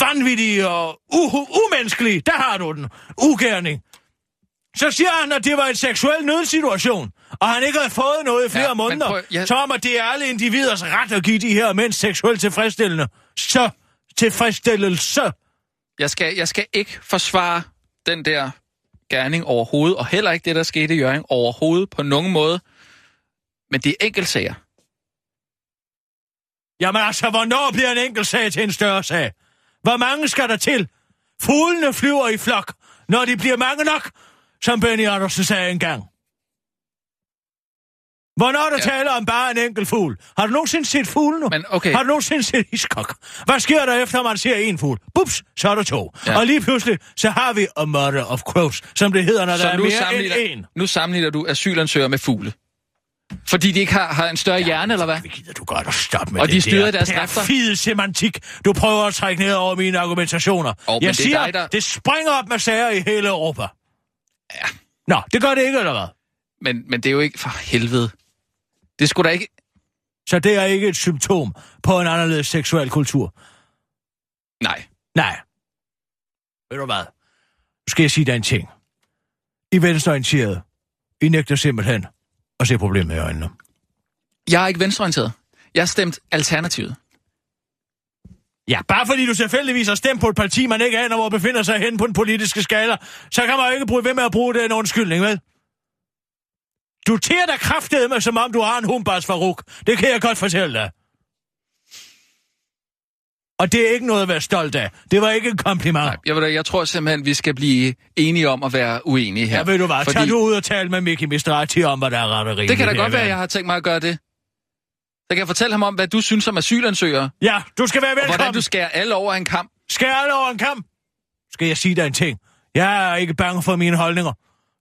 Speaker 5: vanvittige og u- umenneskelige, der har du den, ugerning. Så siger han, at det var en seksuel nødsituation, og han ikke havde fået noget i flere
Speaker 4: Ja,
Speaker 5: måneder.
Speaker 4: prøv- ja.
Speaker 5: Som om, at det er alle individers ret at give de her mænd seksuelt tilfredsstillende. Så tilfredsstillelse.
Speaker 4: Jeg skal, jeg skal ikke forsvare den der gerning overhovedet, og heller ikke det, der skete i Jørgen overhovedet på nogen måde. Men det er enkeltsager.
Speaker 5: Jamen altså, hvornår bliver en enkelt sag til en større sag? Hvor mange skal der til? Fuglene flyver i flok, når de bliver mange nok, som Benny Andersen sagde engang. Hvornår er der
Speaker 4: Ja.
Speaker 5: ja. taler om bare en enkelt fugl? Har du nogensinde set fugle nu?
Speaker 4: Men okay.
Speaker 5: Har du nogensinde set iskok? Hvad sker der efter, man ser en fugl? Bups, så er der to.
Speaker 4: Ja.
Speaker 5: Ja. Og lige pludselig, så har vi a mother of crows, som det hedder, når der
Speaker 4: Så
Speaker 5: er
Speaker 4: nu
Speaker 5: mere end en.
Speaker 4: nu sammenligner du asylansøgere med fugle. Fordi de ikke har, har en større hjerne, eller hvad?
Speaker 5: Det gider du godt at stoppe med
Speaker 4: Og
Speaker 5: det
Speaker 4: de styrer
Speaker 5: der
Speaker 4: deres drifter?
Speaker 5: perfide semantik, du prøver at trække ned over mine argumentationer.
Speaker 4: men det
Speaker 5: Jeg
Speaker 4: er
Speaker 5: siger,
Speaker 4: dig, der-
Speaker 5: det springer op med sager i hele Europa.
Speaker 4: Ja.
Speaker 5: Nå, det gør det ikke, eller hvad?
Speaker 4: Men, men det er jo ikke for helvede. Det skulle da ikke...
Speaker 5: Så det er ikke et symptom på en anderledes seksuel kultur.
Speaker 4: Nej.
Speaker 5: Nej. Ved du hvad? Nu skal jeg sige dig en ting. I venstreorienteret. I nægter simpelthen at se problemet i øjnene.
Speaker 4: Jeg er ikke venstreorienteret. Jeg har stemt Alternativet.
Speaker 5: Ja, bare fordi du selvfølgeligvis har stemt på et parti, man ikke aner, hvor befinder sig hen på den politiske skala, så kan man jo ikke bruge ved med at bruge den undskyldning, vel? Du tærer dig kraftedet med, som om du har en humbars faruk. Det kan jeg godt fortælle dig. Og det er ikke noget at være stolt af. Det var ikke en kompliment.
Speaker 4: Nej, jeg, ved, jeg tror simpelthen, vi skal blive enige om at være uenige her.
Speaker 5: Ja, ved du hvad, fordi... tag du ud og tale med Mickey Mistrati om, hvad der er ret og rimeligt.
Speaker 4: Det kan da godt være, at jeg har tænkt mig at gøre det. Så kan jeg fortælle ham om, hvad du synes om asylansøgere,
Speaker 5: Ja, du skal være
Speaker 4: og
Speaker 5: velkommen.
Speaker 4: hvordan du skærer alle over en kamp.
Speaker 5: Skal alle over en kamp? Skal jeg sige dig en ting? Jeg er ikke bange for mine holdninger.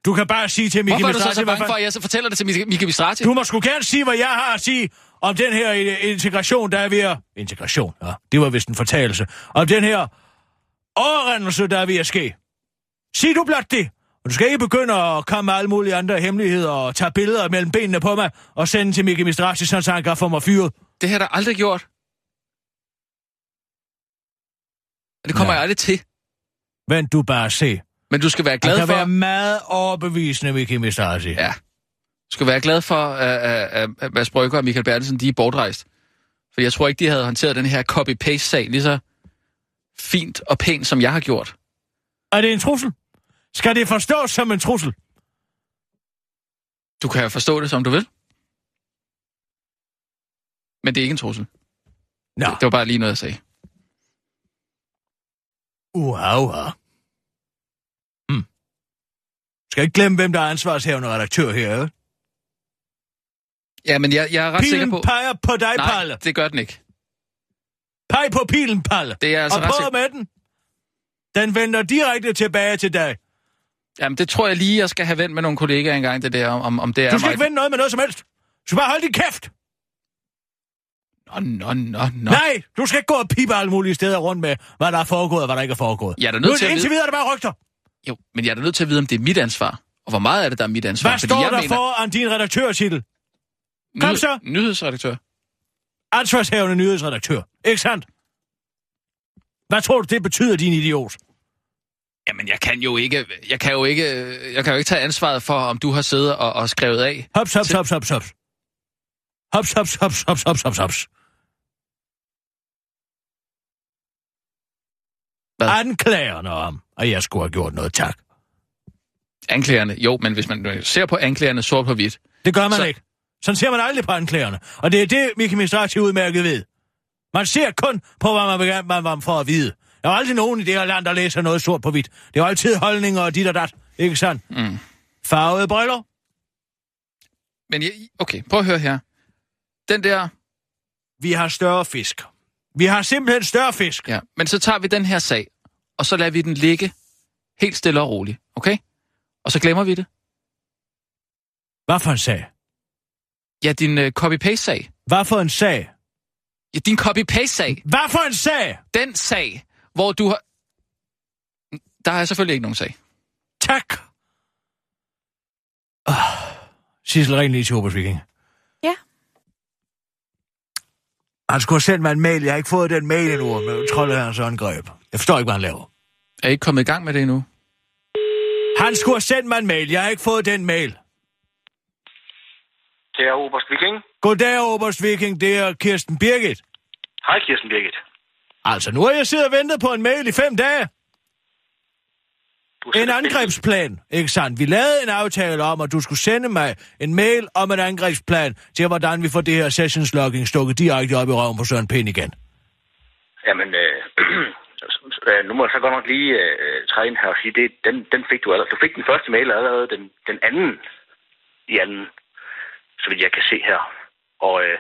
Speaker 5: Du kan bare sige til Mickey
Speaker 4: Hvorfor er du så så bange for, at jeg så fortæller det til Mik- Mika Mistrati?
Speaker 5: Du må sgu gerne sige, hvad jeg har at sige om den her i- integration, der er ved at... Integration, ja. Det var vist en fortalelse. Om den her overrendelse, der er ved at ske. Sig du blot det. Og du skal ikke begynde at komme med alle mulige andre hemmeligheder og tage billeder mellem benene på mig og sende til Mickey Mistrati, så han kan få mig fyret.
Speaker 4: Det har jeg da aldrig gjort. Og det kommer
Speaker 5: Nej.
Speaker 4: jeg aldrig til.
Speaker 5: Vent du bare se.
Speaker 4: Men du skal være
Speaker 5: Han
Speaker 4: glad
Speaker 5: kan
Speaker 4: for...
Speaker 5: være meget overbevisende, Mickey Mistrati.
Speaker 4: Ja. Du skal være glad for, at, at, at, at Mads Brygger og Michael Bertelsen, de er bortrejst. For jeg tror ikke, de havde håndteret den her copy-paste-sag lige så fint og pænt, som jeg har gjort.
Speaker 5: Er det en trussel? Skal det forstås som en trussel?
Speaker 4: Du kan forstå det, som du vil. Men det er ikke en trussel.
Speaker 5: Nå,
Speaker 4: Det, det var bare lige noget, jeg sagde.
Speaker 5: uha, uha. Skal ikke glemme, hvem der er ansvarshævende redaktør her, ikke?
Speaker 4: Ja, men jeg, jeg er ret sikker
Speaker 5: Pilen
Speaker 4: på...
Speaker 5: peger på dig,
Speaker 4: Nej,
Speaker 5: Palle.
Speaker 4: det gør den ikke.
Speaker 5: Peg på pilen, Palle.
Speaker 4: Det er altså
Speaker 5: og
Speaker 4: ret
Speaker 5: prøv
Speaker 4: sikker
Speaker 5: med den. Den vender direkte tilbage til dig.
Speaker 4: Jamen, det tror jeg lige, jeg skal have vendt med nogle kollegaer engang, det der, om, om det er
Speaker 5: Du skal
Speaker 4: mig.
Speaker 5: ikke vende noget med noget som helst. Du skal bare holde din kæft.
Speaker 4: Nå, nå, nå, nå.
Speaker 5: Nej, du skal ikke gå og pipe alle mulige steder rundt med, hvad der er foregået og hvad der ikke er foregået.
Speaker 4: Jeg er nødt til at
Speaker 5: indtil
Speaker 4: vide-
Speaker 5: videre er det bare rygter.
Speaker 4: Jo, men jeg er da nødt til at vide, om det er mit ansvar. Og hvor meget er det, der er mit ansvar?
Speaker 5: Hvad står
Speaker 4: jeg
Speaker 5: der
Speaker 4: mener,
Speaker 5: foran din redaktørtitel? Kom
Speaker 4: nyhed-
Speaker 5: så.
Speaker 4: Nyhedsredaktør.
Speaker 5: Ansvarshævende nyhedsredaktør. Ikke sandt? Hvad tror du, det betyder, din idiot?
Speaker 4: Jamen, jeg kan jo ikke, jeg kan jo ikke, jeg kan jo ikke tage ansvaret for, om du har siddet og, og skrevet af.
Speaker 5: Hops, hops, hops, hops, hops. Hops, hops, hops, hops, hops, hops, hops.
Speaker 4: Hvad?
Speaker 5: Anklagerne om, at jeg skulle have gjort noget, tak.
Speaker 4: Anklagerne, jo, men hvis man ser på anklagerne sort på hvidt,
Speaker 5: Det gør man
Speaker 4: Så-
Speaker 5: ikke. Sådan ser man aldrig på anklagerne. Og det er det, Mickey Mistrati udmærket ved. Man ser kun på, hvad man, vil, man får at vide. Der er aldrig nogen i det her land, der læser noget sort på hvidt. Det er altid holdninger og dit og dat. Ikke sandt?
Speaker 4: Mm.
Speaker 5: Farvede briller?
Speaker 4: Men jeg, okay, prøv at høre her. Den der,
Speaker 5: Vi har større fisk. Vi har simpelthen større fisk.
Speaker 4: ja, men så tager vi den her sag, og så lader vi den ligge helt stille og roligt, okay? Og så glemmer vi det.
Speaker 5: Hvad for en sag?
Speaker 4: Ja, din uh, copy-paste-sag.
Speaker 5: Hvad for en sag?
Speaker 4: Ja, din copy-paste-sag.
Speaker 5: Hvad for en sag?
Speaker 4: Den sag, hvor du har... Der har jeg selvfølgelig ikke nogen sag.
Speaker 5: Tak. Oh, Sissel, ring lige til Viking.
Speaker 1: Ja.
Speaker 5: Han skulle have sendt mig en mail. Jeg har ikke fået den mail endnu med troldherrens angreb. Jeg forstår ikke, hvad han laver.
Speaker 4: Er I ikke kommet i gang med det endnu?
Speaker 5: Han skulle have sendt mig en mail. Jeg har ikke fået den mail.
Speaker 7: Det er Oberst Viking.
Speaker 5: Goddag, Oberst Viking. Det er Kirsten Birgit.
Speaker 7: Hej, Kirsten Birgit.
Speaker 5: Altså, nu har jeg siddet og ventet på en mail i fem dage. En angrebsplan, ikke sandt? Vi lavede en aftale om, at du skulle sende mig en mail om en angrebsplan til, hvordan vi får det her sessions logging stukket direkte op i røven på Søren Pind igen.
Speaker 7: Jamen, øh, øh, nu må jeg så godt nok lige øh, træde ind her og sige, det, den, den fik du allerede. Du fik den første mail allerede den, den anden i anden, så vidt jeg kan se her. Og øh,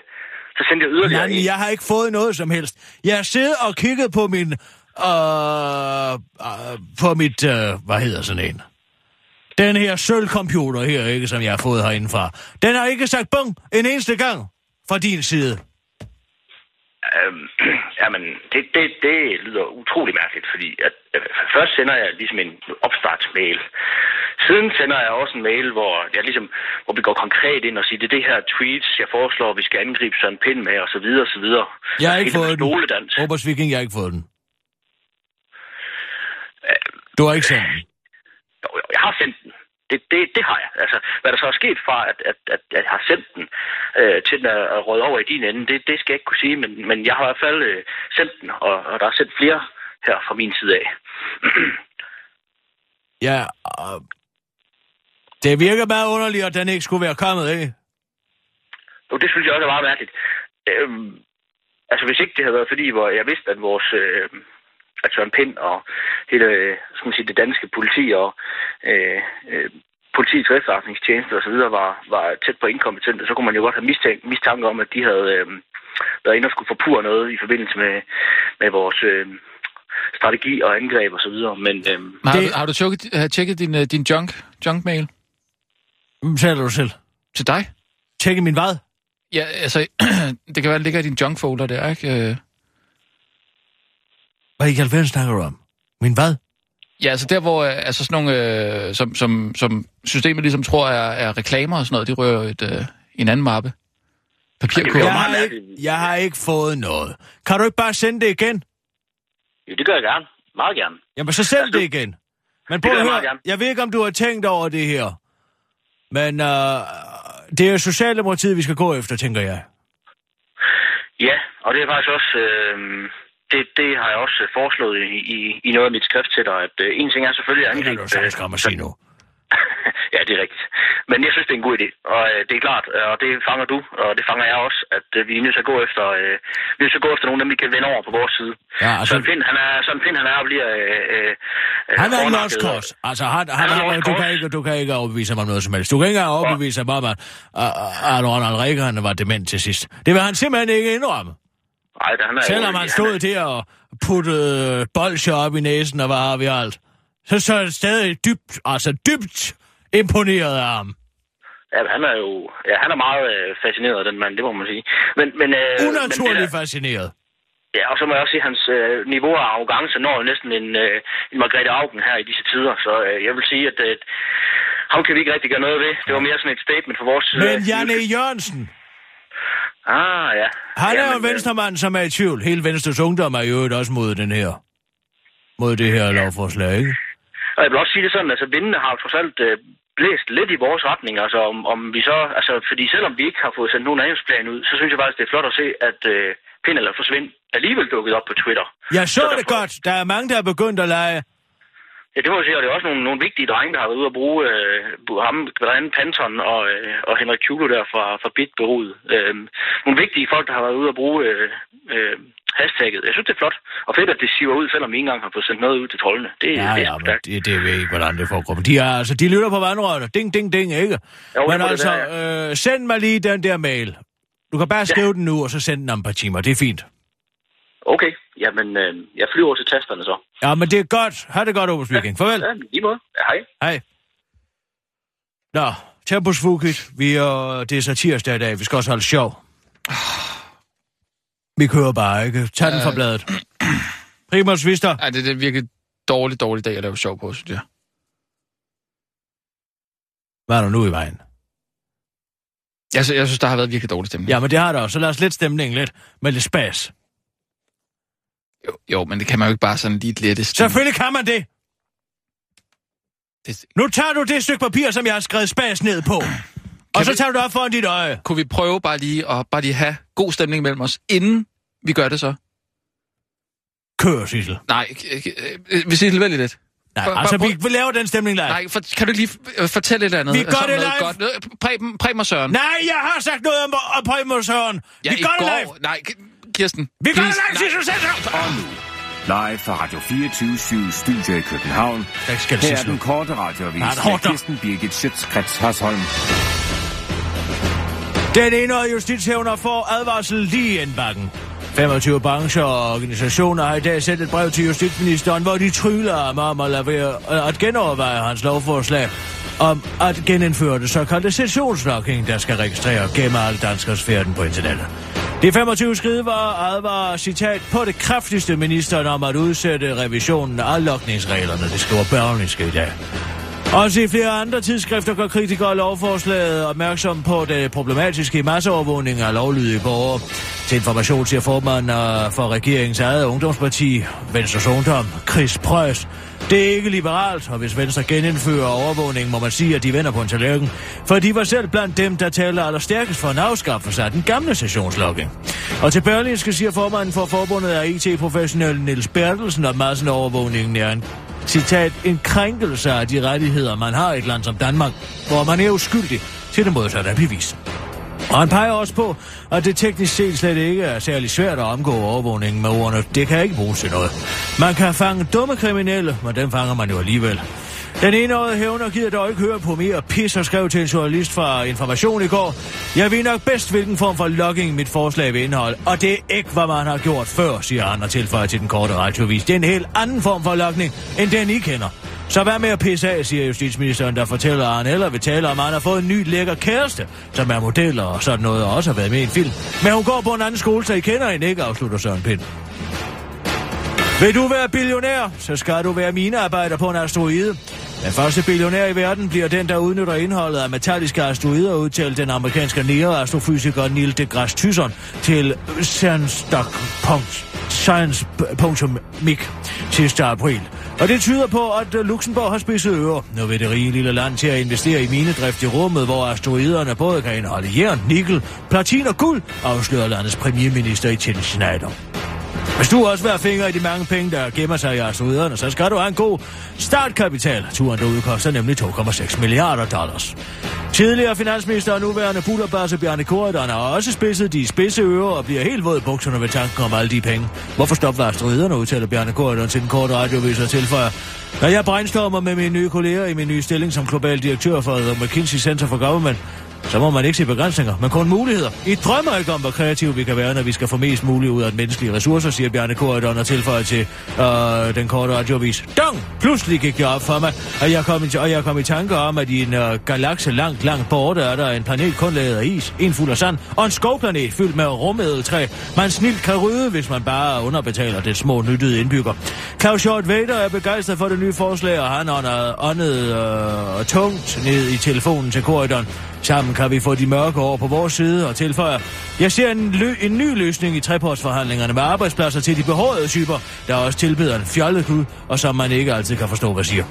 Speaker 7: så sendte jeg yderligere
Speaker 5: Nej, jeg har ikke fået noget som helst. Jeg har siddet og kigget på min... Øh, øh, på mit... Øh, hvad hedder sådan en? Den her sølvcomputer her, ikke, som jeg har fået herindefra. Den har ikke sagt bung en eneste gang fra din side.
Speaker 7: Øhm, jamen, det, det, det lyder utrolig mærkeligt, fordi at, øh, først sender jeg ligesom en opstartsmail. Siden sender jeg også en mail, hvor jeg ligesom, hvor vi går konkret ind og siger, det er det her tweets, jeg foreslår, vi skal angribe Søren Pind med, og så videre, og så videre.
Speaker 5: Jeg har ikke fået den. Obers Viking, jeg har ikke fået den. Du har ikke sendt den.
Speaker 7: har sendt den. Det, det, det har jeg. Altså, hvad der så er sket fra, at, at, at jeg har sendt den øh, til den er røget over i din ende, det, det skal jeg ikke kunne sige, men, men jeg har i hvert fald øh, sendt den, og, og der er sendt flere her fra min side af.
Speaker 5: Ja, øh, det virker meget underligt, at den ikke skulle være kommet, ikke?
Speaker 7: Og det synes jeg også er meget mærkeligt. Øhm, altså, hvis ikke det havde været fordi, hvor jeg vidste, at vores... Øh, at Søren Pind og hele øh, skal man sige, det danske politi og øh, øh, politiets efterretningstjeneste osv. Var, var tæt på inkompetente, så kunne man jo godt have mistænkt, mistanke om, at de havde øh, været inde og skulle forpure noget i forbindelse med, med vores øh, strategi og angreb osv. Men øh,
Speaker 4: Har,
Speaker 5: Det-
Speaker 4: du, har du tjekket, uh, tjekket din, uh, din junk, junk-mail
Speaker 5: taler du selv?
Speaker 4: til dig?
Speaker 5: Tjekke min hvad?
Speaker 4: Ja, altså, det kan være, det ligger i din junk-folder der, ikke?
Speaker 5: Hvad i alverden snakker du om? Min hvad?
Speaker 4: Ja, altså der, hvor øh, altså sådan nogle, øh, som, som, som systemet ligesom tror er, er reklamer og sådan noget, de rører et, øh, en anden mappe. Papirkurve.
Speaker 7: var
Speaker 5: Jeg har, ikke, jeg har ikke fået noget. Kan du ikke bare sende det igen?
Speaker 7: jo, det gør jeg gerne. Meget gerne.
Speaker 5: Jamen, så send
Speaker 7: Altså,
Speaker 5: det igen. Men
Speaker 7: det
Speaker 5: prøv
Speaker 7: gør
Speaker 5: at
Speaker 7: jeg
Speaker 5: høre,
Speaker 7: meget gerne.
Speaker 5: jeg ved ikke, om du har tænkt over det her. Men øh, det er jo Socialdemokratiet, vi skal gå efter, tænker jeg.
Speaker 7: Ja, og det er faktisk også... Øh, det, det har jeg også foreslået i, i, i noget af mit skrift til dig, at øh, en ting er selvfølgelig at
Speaker 5: Det kan du sagtens komme og sige nu.
Speaker 7: ja, det er rigtigt. Men jeg synes, det er en god idé. Og øh, det er klart, øh, og det fanger du, og det fanger jeg også, at øh, vi er nødt til at gå efter, øh, vi er nødt til at gå efter nogen, dem vi kan vende over på vores side.
Speaker 5: Ja, altså-
Speaker 7: Søren Pind, han er, Søren Pind, han er og bliver... Øh, øh,
Speaker 5: Han er en
Speaker 7: hårdnakket.
Speaker 5: lost cause. Altså, han, han,
Speaker 7: Han er
Speaker 5: han, du, kan ikke, du kan ikke overbevise ham om noget som helst. Du kan ikke engang overbevise ham om, at, Ronald Reagan var dement til sidst. Det vil han simpelthen ikke indrømme.
Speaker 7: Ej, det, han er,
Speaker 5: Selvom han stod der og puttede bolsjer op i næsen og var ved alt. Så, så er stadig dybt, altså dybt imponeret af ham.
Speaker 7: Ja, han er jo... Ja, han er meget øh, fascineret af den mand, det må man sige. Men, men, øh,
Speaker 5: Unaturligt
Speaker 7: men
Speaker 5: fascineret.
Speaker 7: Ja, og så må jeg også sige, at hans øh, niveau af arrogance når næsten en, øh, en Margrethe Augen her i disse tider. Så øh, jeg vil sige, at øh, ham kan vi ikke rigtig gøre noget ved. Det var mere sådan et statement for vores...
Speaker 5: Men
Speaker 7: øh,
Speaker 5: Janne Jørgensen,
Speaker 7: Ah, ja.
Speaker 5: han er jo en venstremand, som er i tvivl. Hele Venstres Ungdom er jo øvrigt også mod den her. Mod det her lovforslag, ikke?
Speaker 7: Og jeg vil også sige det sådan, altså vindene har trods alt øh, blæst lidt i vores retning, altså om, om vi så, altså fordi selvom vi ikke har fået sendt nogen angrebsplan ud, så synes jeg faktisk, det er flot at se, at øh, Pind eller Forsvind alligevel dukket op på Twitter.
Speaker 5: Jeg så
Speaker 7: Så
Speaker 5: det
Speaker 7: derfor-
Speaker 5: godt. Der er mange, der er begyndt at lege.
Speaker 7: Ja, det må jeg sige, og det er også nogle, nogle vigtige drenge, der har været ude at bruge øh, ham, blandt andet Panton og, øh, og Henrik Kjulo der fra, fra Bitbureauet. Øh, nogle vigtige folk, der har været ude at bruge øh, øh, hashtagget. Jeg synes, det er flot. Og fedt, at det siver ud, selvom vi ikke engang har fået sendt noget ud til troldene. Det,
Speaker 5: Ja,
Speaker 7: det er
Speaker 5: ja, men det, det ved ikke, hvordan det foregår. Men de, er, altså, de lytter på vandrørene. Ding, ding, ding, ikke?
Speaker 7: Jo,
Speaker 5: men
Speaker 7: må det
Speaker 5: altså,
Speaker 7: være,
Speaker 5: øh, send mig lige den der mail. Du kan bare skrive den nu, og så send den om et par timer. Det er fint.
Speaker 7: Okay, jamen øh, jeg flyver over til tasterne så.
Speaker 5: Ja, men det er godt. Ha' det godt, Obus Viking. Farvel.
Speaker 7: Ja, i lige måde. Ja, hej.
Speaker 5: Hej. Nå, Tempus Fugit. Vi er, det er så tirsdag i dag. Vi skal også holde sjov. Vi kører bare, ikke? Tag den fra bladet. Primus Vister.
Speaker 4: Ej, det, det er virkelig dårlig, dårlig dag at lave sjov på, synes jeg.
Speaker 5: Hvad er der nu i vejen?
Speaker 4: Jeg, sy- jeg synes, der har været virkelig dårlig stemning.
Speaker 5: Ja, men det har der også. Så lad os lidt stemningen lidt med lidt spas.
Speaker 4: Jo, jo, men det kan man jo ikke bare sådan lige et lette stemning.
Speaker 5: Selvfølgelig kan man det.
Speaker 4: Det,
Speaker 5: Nu tager du det stykke papir, som jeg har skrevet spas ned på. Og så
Speaker 4: vi-
Speaker 5: tager du det op foran dit øje.
Speaker 4: kunne vi prøve bare lige at bare lige have god stemning mellem os, inden vi gør det så?
Speaker 5: Kør, Sissel.
Speaker 4: Nej, øh, vi siger lidt lidt.
Speaker 5: Nej,
Speaker 4: Prøv-
Speaker 5: altså, vi, vi laver den stemning live.
Speaker 4: Nej, for, kan du lige øh, fortælle et eller andet?
Speaker 5: Vi gør det live.
Speaker 4: Godt. Preben, Preben og Søren.
Speaker 5: Nej, jeg har sagt noget om, om Primus Søren.
Speaker 4: ja,
Speaker 5: vi gør det
Speaker 4: går.
Speaker 5: live.
Speaker 4: Nej, Kirsten.
Speaker 5: Vi live, Sissel. Sæt dig.
Speaker 6: Og nu, live fra Radio 24 Studio i København.
Speaker 5: Skal
Speaker 6: Her er den korte radioavis med. Kirsten Birgit Schøtzgrads Hasholm.
Speaker 5: Den ene justitshævner får advarsel lige i bakken. 25 brancher og organisationer har i dag sendt et brev til justitsministeren, hvor de tryller ham om at, lade være, at genoverveje hans lovforslag om at genindføre det såkaldte sessionslocking, der skal registrere og gemme alle danskers færden på internettet. De 25 skriver advarer citat på det kraftigste ministeren om at udsætte revisionen af lokningsreglerne, det skriver Berlingske i dag. Også i flere andre tidsskrifter gør kritikere af lovforslaget opmærksom på det problematiske masseovervågning af lovlydige borgere. Til information siger formanden øh, for regeringens eget ungdomsparti, Venstres Ungdom, Chris Prøs. Det er ikke liberalt, og hvis Venstre genindfører overvågning, må man sige, at de vender på en tallerken. For de var selv blandt dem, der taler allerstærkest for en afskaffelse af den gamle sessionslogging. Og til Berlinske siger formanden for forbundet af IT-professionel Niels Bertelsen, at masseovervågningen er en citat, en krænkelse af de rettigheder, man har i et land som Danmark, hvor man er uskyldig til det modsatte af bevis. Og han peger også på, at det teknisk set slet ikke er særlig svært at omgå overvågningen med ordene. Det kan ikke bruges til noget. Man kan fange dumme kriminelle, men dem fanger man jo alligevel. Den enårede hævner gider dog ikke høre på mere pis og skrev til en journalist fra Information i går. Jeg ved nok bedst, hvilken form for logging mit forslag vil indeholde, og det er ikke, hvad man har gjort før, siger han og tilføjer til den korte radiovis. Det er en helt anden form for logning, end den I kender. Så hvad med at pisse af, siger justitsministeren, der fortæller, at han eller vil tale om, at han har fået en ny lækker kæreste, som er model og sådan noget, og også har været med i en film. Men hun går på en anden skole, så I kender hende ikke, afslutter Søren Pind. Vil du være billionær, så skal du være minearbejder på en asteroide. Den første billionær i verden bliver den, der udnytter indholdet af metalliske asteroider, udtalte den amerikanske nære-astrofysiker Neil deGrasse Tyson til Science.mic sidste april. Og det tyder på, at Luxembourg har spidset ører. Nu vil det rige lille land til at investere i minedrift i rummet, hvor asteroiderne både kan indeholde jern, nikkel, platin og guld, afslører landets premierminister i Schneider. Hvis du også vil have fingre i de mange penge, der gemmer sig i asteroiderne, så skal du have en god startkapital. Turen derude koster nemlig 2,6 milliarder dollars. Tidligere finansminister og nuværende bullerbasse Bjarne Korydon har også spidset de spidse ører og bliver helt våd i bukserne ved tanken om alle de penge. Hvorfor stopper asteroiderne, udtaler Bjarne Korydon til den korte radiovis og tilføjer. Når jeg brainstormer med mine nye kolleger i min nye stilling som global direktør for The McKinsey Center for Government, så må man ikke se begrænsninger, men kun muligheder. I drømmer ikke om, hvor kreative vi kan være, når vi skal få mest muligt ud af menneskelige ressourcer, siger Bjarne Korydon og tilføjer til øh, den korte radiovis. Dong! Pludselig gik det op for mig, og jeg kom i, og jeg kom i tanke om, at i en øh, galakse langt, langt borte er der en planet kun lavet af is, en fuld af sand, og en skovplanet fyldt med rumedeltræ. Man snilt kan rydde, hvis man bare underbetaler det små nyttede indbygger. Claus Short Vader er begejstret for det nye forslag, og han åndede øh, tungt ned i telefonen til Korydon. Sammen kan vi få de mørke over på vores side og tilføjer. Jeg ser en, lø- en ny løsning i trepartsforhandlingerne med arbejdspladser til de behårede typer, der også tilbyder en fjollet hud, og som man ikke altid kan forstå, hvad siger.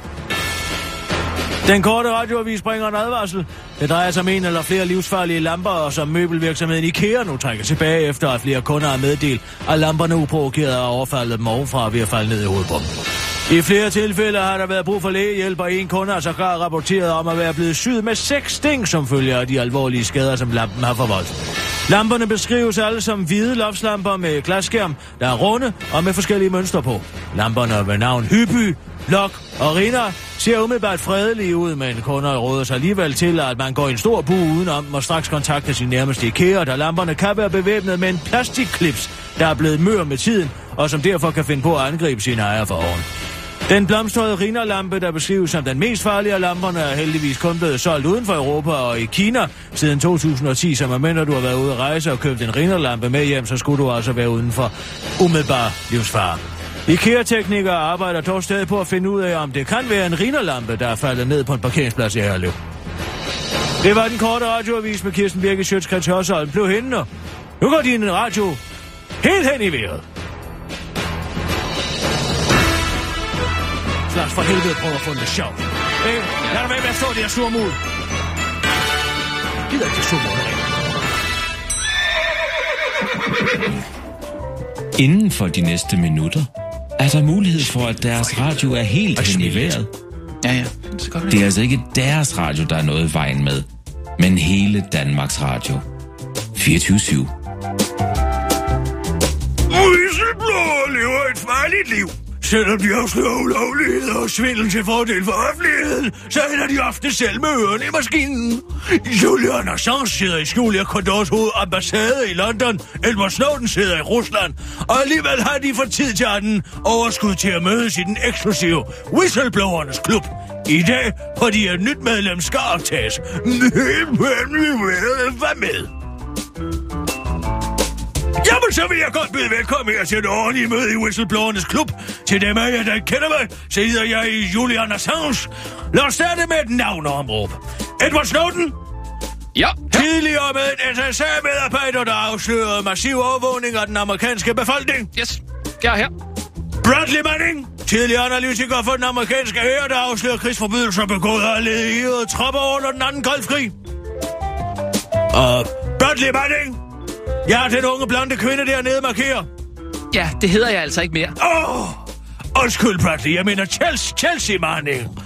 Speaker 5: Den korte radioavis bringer en advarsel. Det drejer sig om en eller flere livsfarlige lamper, og som møbelvirksomheden IKEA nu trækker tilbage efter, at flere kunder har meddelt, at lamperne uprovokeret er overfaldet dem ovenfra ved at falde ned i hovedet på dem. I flere tilfælde har der været brug for lægehjælp, og en kunde har sågar rapporteret om at være blevet syet med seks sting, som følger af de alvorlige skader, som lampen har forvoldt. Lamperne beskrives alle som hvide loftslamper med glasskærm, der er runde og med forskellige mønstre på. Lamperne ved navn Hyby, Lok og Rina ser umiddelbart fredelige ud, men kunder råder sig alligevel til, at man går i en stor bu udenom og straks kontakter sin nærmeste IKEA, da lamperne kan være bevæbnet med en plastikklips, der er blevet mør med tiden, og som derfor kan finde på at angribe sine ejer for oven. Den blomstrede Rina-lampe, der beskrives som den mest farlige af lamperne, er heldigvis kun blevet solgt uden for Europa og i Kina siden 2010, så når du har været ude at rejse og købt en Rina-lampe med hjem, så skulle du altså være uden for umiddelbar livsfare. IKEA-teknikere arbejder dog stadig på at finde ud af, om det kan være en Rina-lampe, der er faldet ned på en parkeringsplads i Herlev. Det var den korte radioavis med Kirsten Birke Sjøtskrets Hørsholm. Blev hende Nu går din radio helt hen i vejret. Slags for helvede prøver at få det sjovt. Ikke? Lad dig være med at stå der surmul. Gider ikke surmul.
Speaker 8: Inden for de næste minutter er der mulighed for, at deres radio er helt hen i vejret.
Speaker 4: Ja, ja. Det,
Speaker 8: er altså ikke deres radio, der er noget i vejen med, men hele Danmarks Radio. 24-7.
Speaker 5: Whistleblower lever et farligt liv. Selvom de afslører ulovligheder og svindel til fordel for offentligheden, så ender de ofte selv med ørerne i maskinen. Julian Assange sidder i skjul i Ecuadors ambassade i London, Edward Snowden sidder i Rusland, og alligevel har de for tid til anden overskud til at mødes i den eksklusive Whistleblowernes Klub. I dag, fordi et nyt medlem skal optages. Hvad med? Jamen, så vil jeg godt byde velkommen her til et ordentligt møde i Whistleblowernes Klub. Til dem af jer, der kender mig, så hedder jeg Julian Assange. Lad os starte med et navneområb. Edward Snowden,
Speaker 4: Ja,
Speaker 5: tidligere med en NSA-medarbejder, der afslørede massiv overvågning af den amerikanske befolkning.
Speaker 4: yes. Jeg er her.
Speaker 5: Bradley Manning, tidligere analytiker for den amerikanske hær, der afslører krigsforbrydelser begået af allierede tropper under den anden koldkrig. Og Bradley Manning, ja, den unge blonde kvinde dernede markerer.
Speaker 4: Ja, det hedder jeg altså ikke mere.
Speaker 5: Åh, oh, undskyld Bradley, jeg mener Chelsea, Chelsea Manning.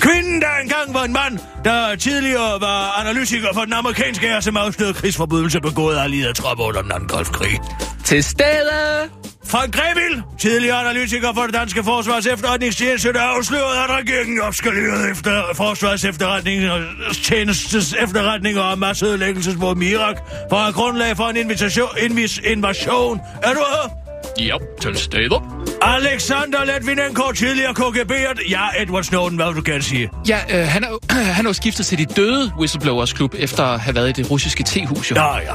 Speaker 5: Kvinden, der engang var en mand, der tidligere var analytiker for den amerikanske hær, som afslørede krigsforbrydelser begået af allierede tropper under den anden koldkrig.
Speaker 4: Til stede.
Speaker 5: Frank Grevil, tidligere analytiker for det danske forsvars efterretningstjeneste, der afslørede, at regeringen opskalerede efter forsvars efterretningstjenestes efterretninger om masseødelæggelsesvåben i Irak for at grundlag for en invitation, invis, invasion. Er du her?
Speaker 4: Ja, til stede.
Speaker 5: Alexander Letvinenko, tidligere KGB'er. Ja, Edward Snowden, hvad du gerne sige?
Speaker 4: Ja, øh, han, er, han er jo skiftet til de døde Whistleblowers Klub, efter at have været i det russiske tehus, jo.
Speaker 5: Ja, ja.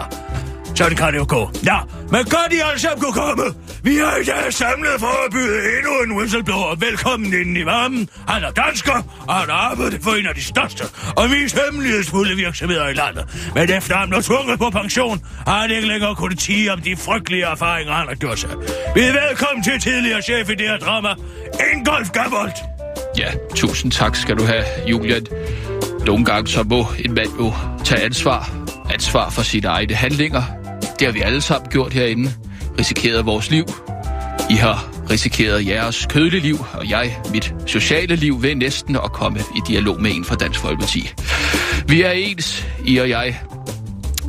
Speaker 5: Sådan kan det jo gå. Ja, men godt I alle sammen kunne komme. Vi er i dag samlet for at byde endnu en whistleblower velkommen ind i varmen. Han er dansker, og han har arbejdet for en af de største og mest hemmelighedsfulde virksomheder i landet. Men efter han blev tvunget på pension, har han ikke længere kunnet tige om de frygtelige erfaringer, han har gjort sig. Vi er velkommen til tidligere chef i det her drama, Ingolf Gabold.
Speaker 4: Ja, tusind tak skal du have, Julian. Nogle gange så må en mand jo tage ansvar. Ansvar for sine egne handlinger. Det har vi alle sammen gjort herinde. Risikeret vores liv. I har risikeret jeres kødelige liv, og jeg mit sociale liv ved næsten at komme i dialog med en fra Dansk Folkeparti. Vi er ens, I og jeg,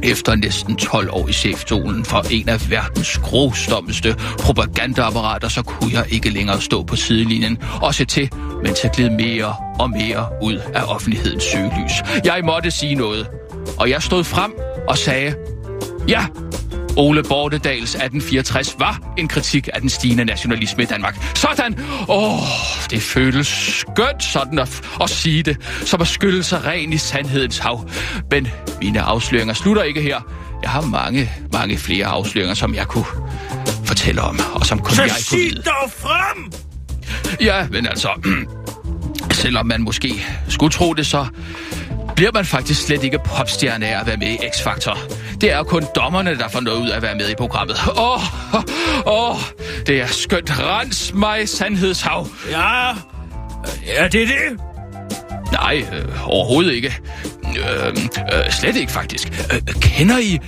Speaker 4: efter næsten 12 år i chefstolen for en af verdens grusdommeste propagandaapparater, så kunne jeg ikke længere stå på sidelinjen og se til, mens jeg gled mere og mere ud af offentlighedens søgelys. Jeg måtte sige noget, og jeg stod frem og sagde, ja, Ole Bortedals 1864 var en kritik af den stigende nationalisme i Danmark. Sådan! Åh, det føles skønt sådan at, at sige det, som at skylde sig ren i sandhedens hav. Men mine afsløringer slutter ikke her. Jeg har mange, mange flere afsløringer, som jeg kunne fortælle om, og som kun
Speaker 5: Så
Speaker 4: jeg kunne vide.
Speaker 5: dog frem!
Speaker 4: Ja, men altså, selvom man måske skulle tro det, så bliver man faktisk slet ikke popstjerne af at være med i X-Factor. Det er kun dommerne, der får noget ud af at være med i programmet. Åh, åh, åh, det er skønt. Rens mig, sandhedshav.
Speaker 5: Ja, er det det?
Speaker 4: Nej, øh, overhovedet ikke. Øh, øh, slet ikke, faktisk. Øh, kender I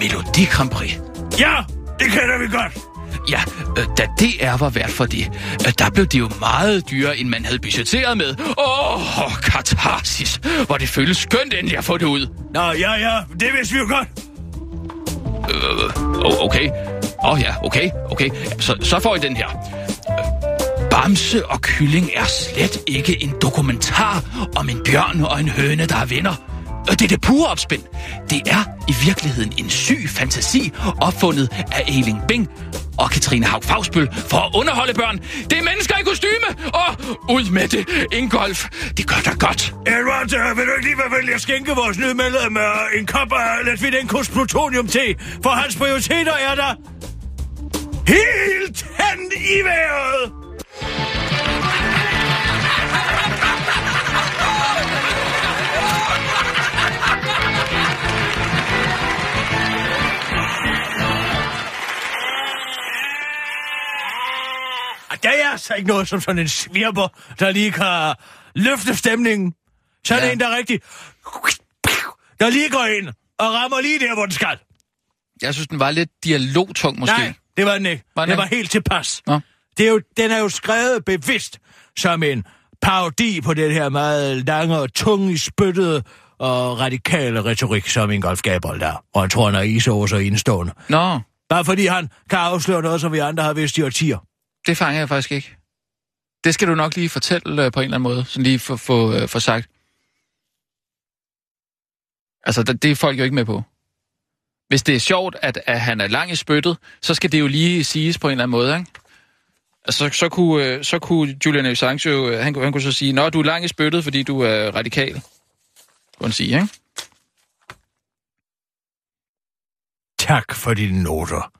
Speaker 4: Melodi Grand Prix?
Speaker 5: Ja, det kender vi godt.
Speaker 4: Ja, øh, da DR var vært for det, øh, der blev det jo meget dyrere, end man havde budgetteret med. Åh, oh, katarsis, hvor det føles skønt endelig at få det ud.
Speaker 5: Nå, ja, ja, det vidste vi jo godt.
Speaker 4: Øh, oh, okay. Åh oh, ja, okay, okay. Så, så får I den her. Øh, Bamse og kylling er slet ikke en dokumentar om en bjørn og en høne, der er venner. Øh, Det er det pure opspind. Det er i virkeligheden en syg fantasi, opfundet af Eiling Bing og Katrine Haug Fagsbøl for at underholde børn. Det er mennesker i kostyme! Og ud med det, Ingolf. Det gør dig godt.
Speaker 5: Edward, vil du ikke lige være venlig at skænke vores nye medlem øh, øh, en kop af Letvidenkos plutonium-te? For hans prioriteter er der helt hen i vejret! Der er altså ikke noget som sådan en svirper, der lige kan løfte stemningen. Sådan
Speaker 4: Ja.
Speaker 5: ja. en, der er rigtig... Der lige går ind og rammer lige der, hvor den skal.
Speaker 4: Jeg synes, den var lidt dialogtung måske.
Speaker 5: Nej, det var den ikke.
Speaker 4: Var den
Speaker 5: det var helt tilpas.
Speaker 4: Nå.
Speaker 5: Det er jo, den er jo skrevet bevidst som en parodi på den her meget lange og tunge spyttede og radikale retorik, som Ingolf Gabriel der. Og han tror, han er isås og indstående.
Speaker 4: Nå,
Speaker 5: Bare fordi han kan afsløre noget, som vi andre har vidst i årtier
Speaker 4: det fanger jeg faktisk ikke. Det skal du nok lige fortælle øh, på en eller anden måde, sådan lige få for, øh, for sagt. Altså, det, det er folk jo ikke med på. Hvis det er sjovt, at, at han er lang i spyttet, så skal det jo lige siges på en eller anden måde, ikke? Altså, så, så, kunne, øh, så kunne Julian Assange jo, øh, han, kunne- han kunne så sige, Nå, du er lang i spyttet, fordi du er radikal. Kunne han sige, ikke?
Speaker 5: Tak for dine noter.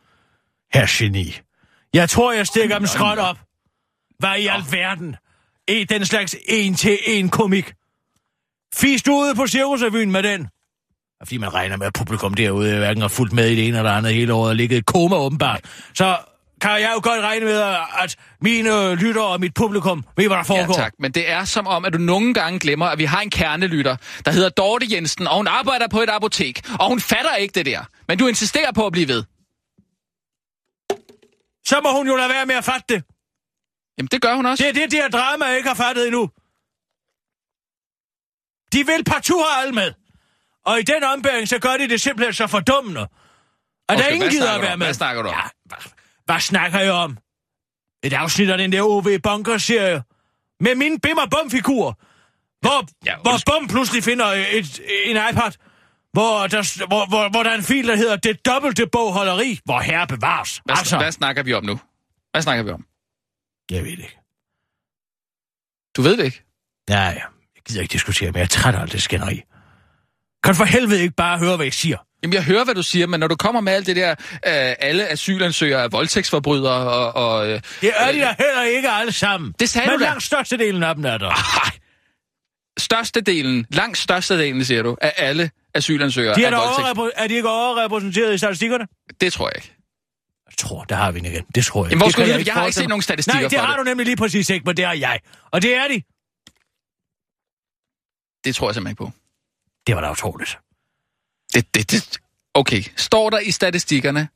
Speaker 5: Herr geni. Jeg tror, jeg stikker dem skråt op. Hvad i alverden? I den slags en-til-en komik. Fis du ude på Cirkusrevyen med den? Fordi man regner med, at publikum derude hverken har fulgt med i det ene eller andet hele året og ligget i koma åbenbart. Så kan jeg jo godt regne med, at mine lytter og mit publikum ved, hvad der foregår.
Speaker 4: Ja, tak. Men det er som om, at du nogle gange glemmer, at vi har en kernelytter, der hedder Dorte Jensen, og hun arbejder på et apotek, og hun fatter ikke det der. Men du insisterer på at blive ved.
Speaker 5: Så må hun jo lade være med at fatte det.
Speaker 4: Jamen, det gør hun også.
Speaker 5: Det er det, der drama jeg ikke har fattet endnu. De vil partout have alle med. Og i den ombæring, så gør de det simpelthen så fordummende. Og okay, der
Speaker 4: Okay,
Speaker 5: ingen gider at være med.
Speaker 4: Hvad snakker du om?
Speaker 5: Ja, hvad, hvad snakker jeg om? Et afsnit af den der OV Bunker-serie. Med min bim og bum figur Hvor,
Speaker 4: Ja,
Speaker 5: hvor. Bum pludselig finder et, en iPad, hvor der, hvor, hvor, hvor der er en fil, der hedder Det dobbelte bogholderi, hvor herre bevares.
Speaker 4: Hvad,
Speaker 5: altså,
Speaker 4: hvad snakker vi om nu? Hvad snakker vi om?
Speaker 5: jeg ved det ikke.
Speaker 4: Du ved det ikke.
Speaker 5: Ja, ja. Jeg gider ikke diskutere, men jeg er træt af alt det skænderi. Kan du for helvede ikke bare høre, hvad jeg siger?
Speaker 4: Jamen, jeg hører, hvad du siger, men når du kommer med alt det der, øh, alle asylansøgere er voldtægtsforbrydere, og... og øh,
Speaker 5: Det er de da heller ikke alle sammen.
Speaker 4: Det sagde
Speaker 5: men
Speaker 4: du da.
Speaker 5: langt størstedelen af dem er der.
Speaker 4: ej, størstedelen, langt størstedelen, siger du, af alle asylansøgere
Speaker 5: De er,
Speaker 4: er
Speaker 5: overrepræ- er de ikke overrepræsenteret i statistikkerne?
Speaker 4: Det tror jeg ikke.
Speaker 5: Jeg tror, der har vi den igen. Det tror jeg.
Speaker 4: Jamen, hvor skulle du-
Speaker 5: ikke
Speaker 4: jeg har ikke set nogen statistikker
Speaker 5: Nej, det har
Speaker 4: det.
Speaker 5: du nemlig lige præcis ikke, men det har jeg. Og det er de.
Speaker 4: Det tror jeg simpelthen ikke på.
Speaker 5: Det var da utroligt.
Speaker 4: Det, det, det. Okay, står der i statistikkerne,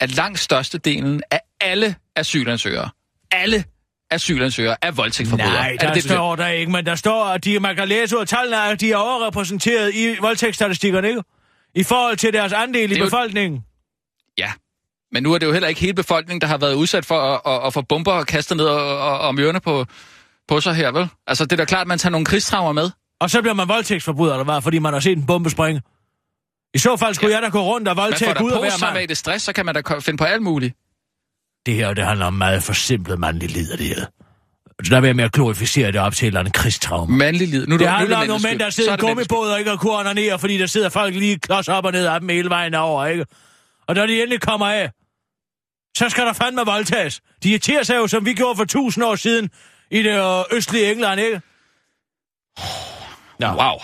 Speaker 4: at langt størstedelen af alle asylansøgere, alle asylansøgere er voldtægtsforbrydere?
Speaker 5: Nej,
Speaker 4: er
Speaker 5: der
Speaker 4: det det,
Speaker 5: står der ikke, men der står, at de, man kan læse ud af tallene, at de er overrepræsenteret i voldtægtsstatistikkerne, ikke? I forhold til deres andel i
Speaker 4: er jo-
Speaker 5: befolkningen.
Speaker 4: Ja, men nu er det jo heller ikke hele befolkningen, der har været udsat for at, at, at få bomber kastet ned og, og, og mørne på, på sig her, vel? Altså, det er da klart, at man tager nogle krigstraumer med.
Speaker 5: Og så bliver man voldtægtsforbryder, eller hvad? Fordi man har set en bombe springe. I så fald skulle
Speaker 4: Ja.
Speaker 5: jeg da gå rundt og
Speaker 4: Man får
Speaker 5: voldtage
Speaker 4: da
Speaker 5: Gud og hver mand.
Speaker 4: posttraumatisk stress, så kan man da finde på alt muligt.
Speaker 5: Det her, det handler om meget forsimplet mandlig liderlighed. Så der vil jeg med at glorificere det op til et eller andet krigstraume.
Speaker 4: Mandlig lid. Nu,
Speaker 5: Det
Speaker 4: er
Speaker 5: handler om nogle mænd, der
Speaker 4: Så
Speaker 5: sidder
Speaker 4: er
Speaker 5: i gummibåd og ikke har kunne onanere, fordi der sidder folk lige klods op og ned af dem hele vejen over, ikke? Og når de endelig kommer af, så skal der fandme voldtages. De irriterer sig jo, som vi gjorde for tusind år siden i det øh, østlige England, ikke?
Speaker 4: skyld. Wow.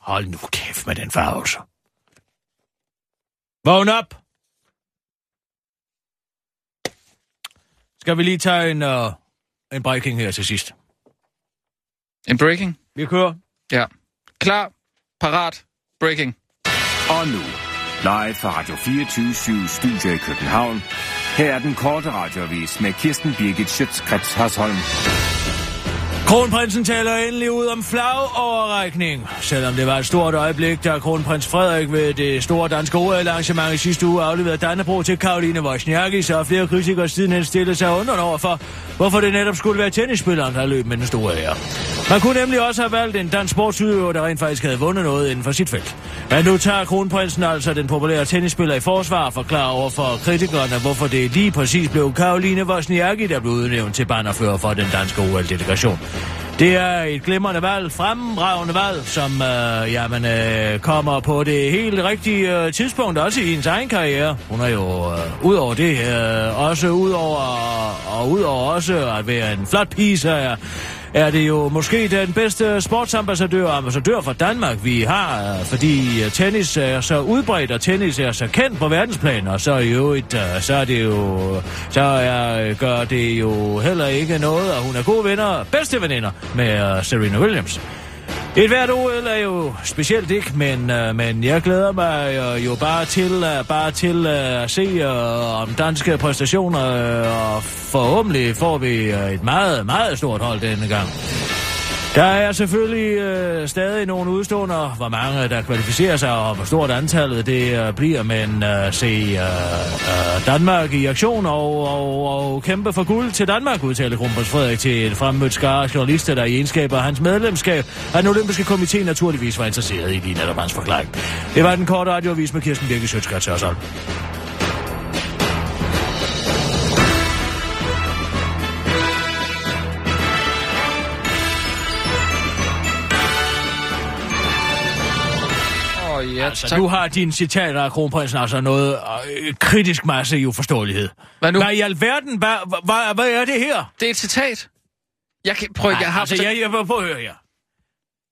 Speaker 5: Hold nu kæft med den farvelse. Vågn op! Skal vi lige tage en, uh, en breaking her til sidst?
Speaker 4: En breaking?
Speaker 5: Vi kører.
Speaker 4: Ja. Klar, parat, breaking.
Speaker 6: Og nu, live fra Radio 24 Studio i København. Her er den korte radiovis med Kirsten Birgit Schøtzgrads Hasholm.
Speaker 5: Kronprinsen taler endelig ud om flagoverrækning. Selvom det var et stort øjeblik, da kronprins Frederik ved det store danske OL-arrangement i sidste uge afleverede Dannebro til Karoline Wozniacki, så har flere kritikere sidenhen stillet sig under over for, hvorfor det netop skulle være tennisspilleren, der løb med den store ære. Man kunne nemlig også have valgt en dansk sportsudøver, der rent faktisk havde vundet noget inden for sit felt. Men nu tager kronprinsen altså den populære tennisspiller i forsvar og forklarer over for kritikerne, hvorfor det lige præcis blev Karoline Wozniacki, der blev udnævnt til bannerfører for den danske OL-delegation. Det er et glimrende valg, fremragende valg, som øh, jamen, øh, kommer på det helt rigtige øh, tidspunkt, også i hendes egen karriere. Hun er jo øh, ud over det, øh, også ud over, og ud over også at være en flot pige, så er, er det jo måske den bedste sportsambassadør og ambassadør for Danmark, vi har, fordi øh, tennis er så udbredt, og tennis er så kendt på verdensplan, og så i øvrigt, øh, så er det jo, så er, øh, gør det jo heller ikke noget, og hun er gode venner, bedste veninder med Serena Williams. Et hvert OL er jo specielt ikke, men, øh, men jeg glæder mig øh, jo bare til, øh, bare til øh, at se øh, om danske præstationer, øh, og forhåbentlig får vi øh, et meget, meget stort hold denne gang. Der er selvfølgelig øh, stadig nogle udstående, hvor mange der kvalificerer sig, og hvor stort antallet det øh, bliver, men øh, se øh, øh, Danmark i aktion og, og, og kæmpe for guld til Danmark, udtalte Kronprins Frederik til en fremmødt skare journalister, der i egenskab af hans medlemskab af den olympiske komité naturligvis var interesseret i lige netop hans forklaring. Det var den korte radioavis med Kirsten Birke Sjøtskrets altså,
Speaker 4: tak.
Speaker 5: nu har din citater af kronprinsen altså noget øh, kritisk masse i uforståelighed.
Speaker 4: Hvad nu?
Speaker 5: Hvad i alverden, hvad, hvad, hvad er det her?
Speaker 4: Det er et citat. Jeg kan, prøv, jeg har...
Speaker 5: altså, jeg, jeg, prøv at høre her.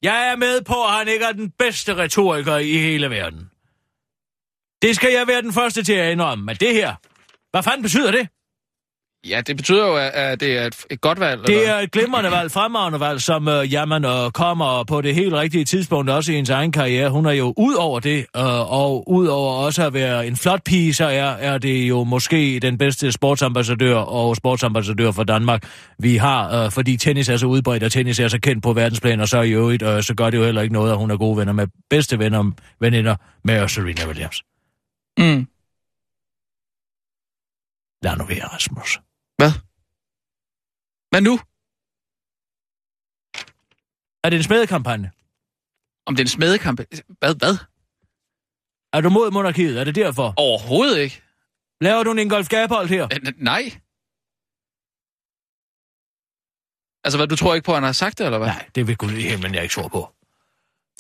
Speaker 5: Jeg er med på, at han ikke er den bedste retoriker i hele verden. Det skal jeg være den første til at indrømme, men det her, hvad fanden betyder det?
Speaker 4: Ja, det betyder jo, at- det er et, et godt valg.
Speaker 5: Det
Speaker 4: eller?
Speaker 5: er et glimrende valg, fremragende valg, som øh, jamen, øh, kommer på det helt rigtige tidspunkt, også i hendes egen karriere. Hun er jo ud over det, øh, og ud over også at være en flot pige, så er, er det jo måske den bedste sportsambassadør og sportsambassadør for Danmark, vi har, øh, fordi tennis er så udbredt, og tennis er så kendt på verdensplan, og så i øvrigt, øh, så gør det jo heller ikke noget, at hun er gode venner med bedste venner, veninder med Serena Williams.
Speaker 4: Mm.
Speaker 5: Lad nu være, Rasmus.
Speaker 4: Hvad? Hvad nu?
Speaker 5: Er det en smedekampagne?
Speaker 4: Om det er en smedekamp? Hvad? Hvad?
Speaker 5: Er du mod monarkiet? Er det derfor?
Speaker 4: Overhovedet ikke.
Speaker 5: Laver du en Ingolf Gabold her?
Speaker 4: N- Nej. Altså, hvad, du tror ikke på, at han har sagt det, eller hvad?
Speaker 5: Nej, det vil Gud i himlen, jeg ikke tror på.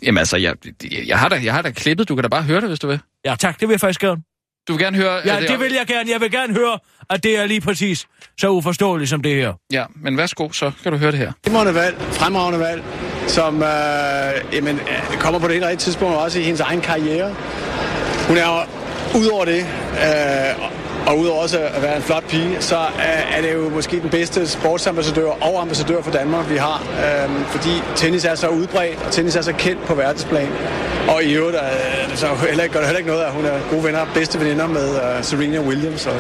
Speaker 4: Jamen altså, jeg, jeg, jeg, har da, jeg har da klippet. Du kan da bare høre det, hvis du vil.
Speaker 5: Ja, tak, det vil jeg faktisk gerne.
Speaker 4: Du vil gerne høre...
Speaker 5: Ja,
Speaker 4: at
Speaker 5: det vil jeg gerne. Jeg vil gerne høre, at det er lige præcis så uforståeligt som det her.
Speaker 4: Ja, men værsgo, så kan du høre det her.
Speaker 9: Glimrende valg, fremragende valg, som øh, jamen, øh, kommer på det helt rigtige tidspunkt, også i hendes egen karriere. Hun er jo, ud over det, øh, og udover også at være en flot pige, så er, er det jo måske den bedste sportsambassadør og ambassadør for Danmark, vi har. Øh, fordi tennis er så udbredt, og tennis er så kendt på verdensplan. Og i øvrigt er det så heller, ikke- gør det heller ikke noget, at hun er gode venner, bedste veninder med øh, Serena Williams. Og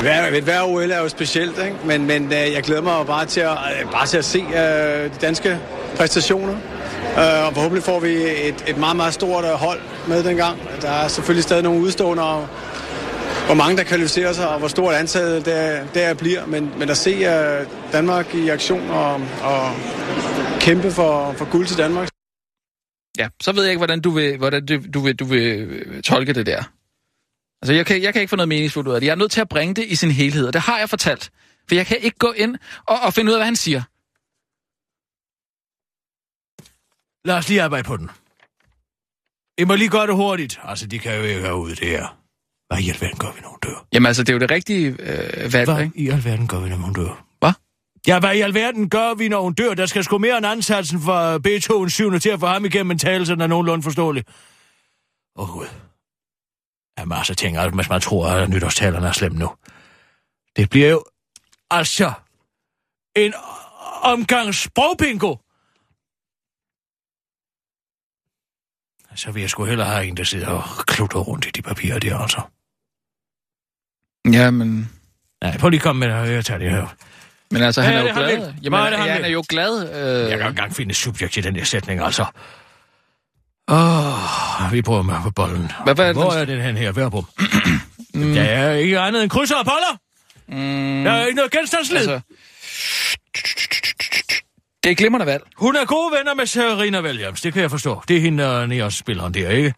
Speaker 9: hver, hver OL er jo specielt, ikke? men, men øh, jeg glæder mig jo bare til at, bare til at se de danske præstationer. Øh, og forhåbentlig får vi et, et meget, meget stort hold med dengang. Der er selvfølgelig stadig nogle udstående, og hvor mange der kvalificerer sig, og hvor stort antal der, der bliver. Men, men at se øh, Danmark i aktion og, og kæmpe for, for guld til Danmark,
Speaker 4: Ja, så ved jeg ikke, hvordan du vil, hvordan du, du vil, du vil øh, tolke det der. Altså, jeg kan, jeg kan ikke få noget meningsfuldt ud af det. Jeg er nødt til at bringe det i sin helhed, og det har jeg fortalt. For jeg kan ikke gå ind og, og finde ud af, hvad han siger.
Speaker 5: Lad os lige arbejde på den. I må lige gøre det hurtigt. Altså, de kan jo ikke have ud det her. Hvad i alverden gør vi, når hun dør?
Speaker 4: Jamen altså, det er jo det rigtige øh, valg,
Speaker 5: Hvad
Speaker 4: ikke?
Speaker 5: i alverden gør vi, når hun dør?
Speaker 4: Hvad?
Speaker 5: Ja, hvad i alverden gør vi, når hun dør? Der skal sgu mere end ansatsen for Beethoven 7. til at få ham igennem en tale, så den er nogenlunde forståelig. Åh, oh, Gud. Jamen, altså, tænker jeg, hvis man tror, at nytårstalerne er slemme nu. Det bliver jo, altså, en omgang sprogpingo. Så vil jeg sgu hellere have en, der sidder og klutter rundt i de papirer der, altså.
Speaker 4: Ja, men,
Speaker 5: Nej, prøv lige at komme med det. Jeg tager det her.
Speaker 4: men altså, han
Speaker 5: er
Speaker 4: er jo
Speaker 5: han
Speaker 4: glad.
Speaker 5: vil?
Speaker 4: Jamen,
Speaker 5: det, han
Speaker 4: ja, han er jo glad. Øh,
Speaker 5: Jeg kan jo engang finde subjekt i den der sætning, altså. Åh, oh, vi prøver med på bolden.
Speaker 4: Hvad- hvad er
Speaker 5: Hvor
Speaker 4: den-
Speaker 5: er den her? Værbom. mm. Der er ikke andet end krydser og boller.
Speaker 4: mm,
Speaker 5: Der er ikke noget genstandsled. Altså...
Speaker 4: det er glimrende valg.
Speaker 5: Hun er gode venner med Serena Williams, det kan jeg forstå. Det er hende, der er spilleren der, ikke?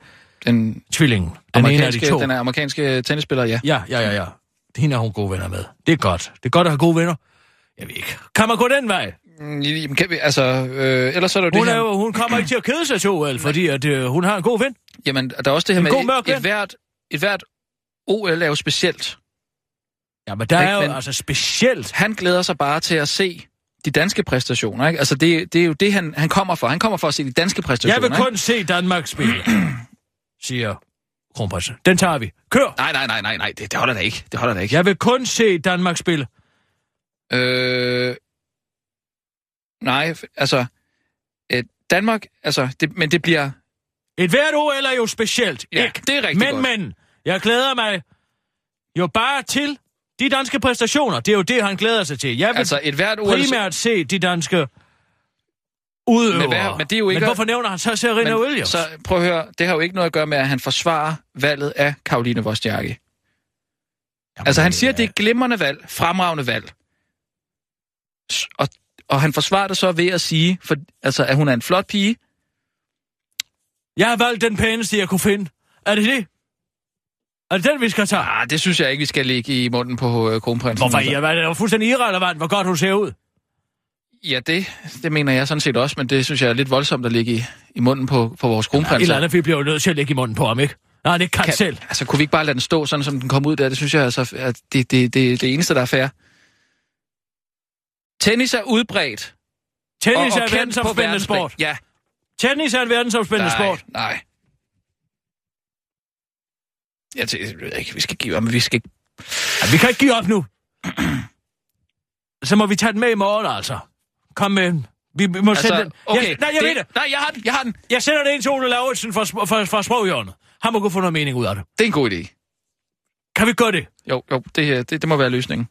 Speaker 4: Den
Speaker 5: Tvillingen. Den ene af de to.
Speaker 4: den er amerikanske tennisspiller, ja.
Speaker 5: Ja, ja, ja, ja. Hende er hun gode venner med. Det er godt. Det er godt at have gode venner. Jeg ved ikke. Kan man gå den vej?
Speaker 4: Mm, jamen, kan vi, altså, øh, ellers så er der
Speaker 5: Hun,
Speaker 4: det
Speaker 5: er
Speaker 4: her...
Speaker 5: jo, hun kommer ikke til at kede sig til OL, fordi at, øh, hun har en god ven.
Speaker 4: Jamen, der er også det her
Speaker 5: En
Speaker 4: med,
Speaker 5: god mørk
Speaker 4: et, et, hvert, et hvert OL er jo specielt.
Speaker 5: Ja, men der
Speaker 4: Ikke,
Speaker 5: er jo
Speaker 4: men-
Speaker 5: altså specielt.
Speaker 4: Han glæder sig bare til at se de danske præstationer, ikke? Altså, det, det er jo det, han, han kommer for. Han kommer for at se de danske præstationer,
Speaker 5: Jeg vil
Speaker 4: ikke?
Speaker 5: kun se Danmark spille, siger kronprinsen. Den tager vi. Kør!
Speaker 4: Nej, nej, nej, nej, nej, det, det holder da ikke. Det holder da ikke.
Speaker 5: Jeg vil kun se Danmark spille.
Speaker 4: Øh, nej, altså, øh, Danmark, altså, det, men det bliver...
Speaker 5: Et hvert OL er jo specielt.
Speaker 4: Ja,
Speaker 5: ikke?
Speaker 4: det er rigtig
Speaker 5: men,
Speaker 4: godt.
Speaker 5: men, jeg glæder mig jo bare til de danske præstationer. Det er jo det, han glæder sig til. Jeg vil
Speaker 4: Altså, et hvert OL...
Speaker 5: primært se de danske udøvere.
Speaker 4: Men hvad- men det er jo ikke-
Speaker 5: Men hvorfor nævner han så Serena
Speaker 4: men,
Speaker 5: Williams?
Speaker 4: så prøv at høre, det har jo ikke noget at gøre med, at han forsvarer valget af Karoline Wozniacki.
Speaker 5: Jamen,
Speaker 4: Altså, han
Speaker 5: det
Speaker 4: siger,
Speaker 5: er-
Speaker 4: at det er glimrende valg, fremragende valg. Og, og han forsvarer det så ved at sige, for, altså, at hun er en flot pige.
Speaker 5: Jeg har valgt den pæneste, jeg kunne finde. Er det det? Er det den, vi skal tage?
Speaker 4: Ah, det synes jeg ikke, vi skal ligge i munden på øh, kronprinsen.
Speaker 5: Hvorfor? Ja, hvad, det er jo fuldstændig irrelevant, hvor godt hun ser ud.
Speaker 4: Ja, det, det mener jeg sådan set også, men det synes jeg er lidt voldsomt at ligge i, i munden på, på vores
Speaker 5: Et eller
Speaker 4: kronprinser.
Speaker 5: andet, vi bliver jo nødt til at lægge i munden på ham, ikke? Nej, det kan, kan selv.
Speaker 4: Altså, kunne vi ikke bare lade den stå, sådan som den kom ud der? Det synes jeg altså, at det, det, det, det eneste, der er fair. Tennis er udbredt.
Speaker 5: Tennis
Speaker 4: og,
Speaker 5: er
Speaker 4: og kendt
Speaker 5: verdensomspændende sport.
Speaker 4: Ja.
Speaker 5: Tennis er en verdensomspændende
Speaker 4: nej,
Speaker 5: sport.
Speaker 4: Nej, Jeg, tæ- jeg ved ikke, vi skal give op, men vi skal ikke...
Speaker 5: Ja, vi kan ikke give op nu. Så må vi tage den med i morgen, altså. Kom med den. Vi, vi må altså, sende den.
Speaker 4: okay,
Speaker 5: jeg, nej, jeg
Speaker 4: det,
Speaker 5: ved det.
Speaker 4: Nej, jeg har den, jeg har den.
Speaker 5: Jeg sender det ind til Ole Lauritsen fra, fra, fra, sproghjørnet. Han må kunne få noget mening ud af det.
Speaker 4: Det er en god idé.
Speaker 5: Kan vi gøre det?
Speaker 4: Jo, jo, det, det, det må være løsningen.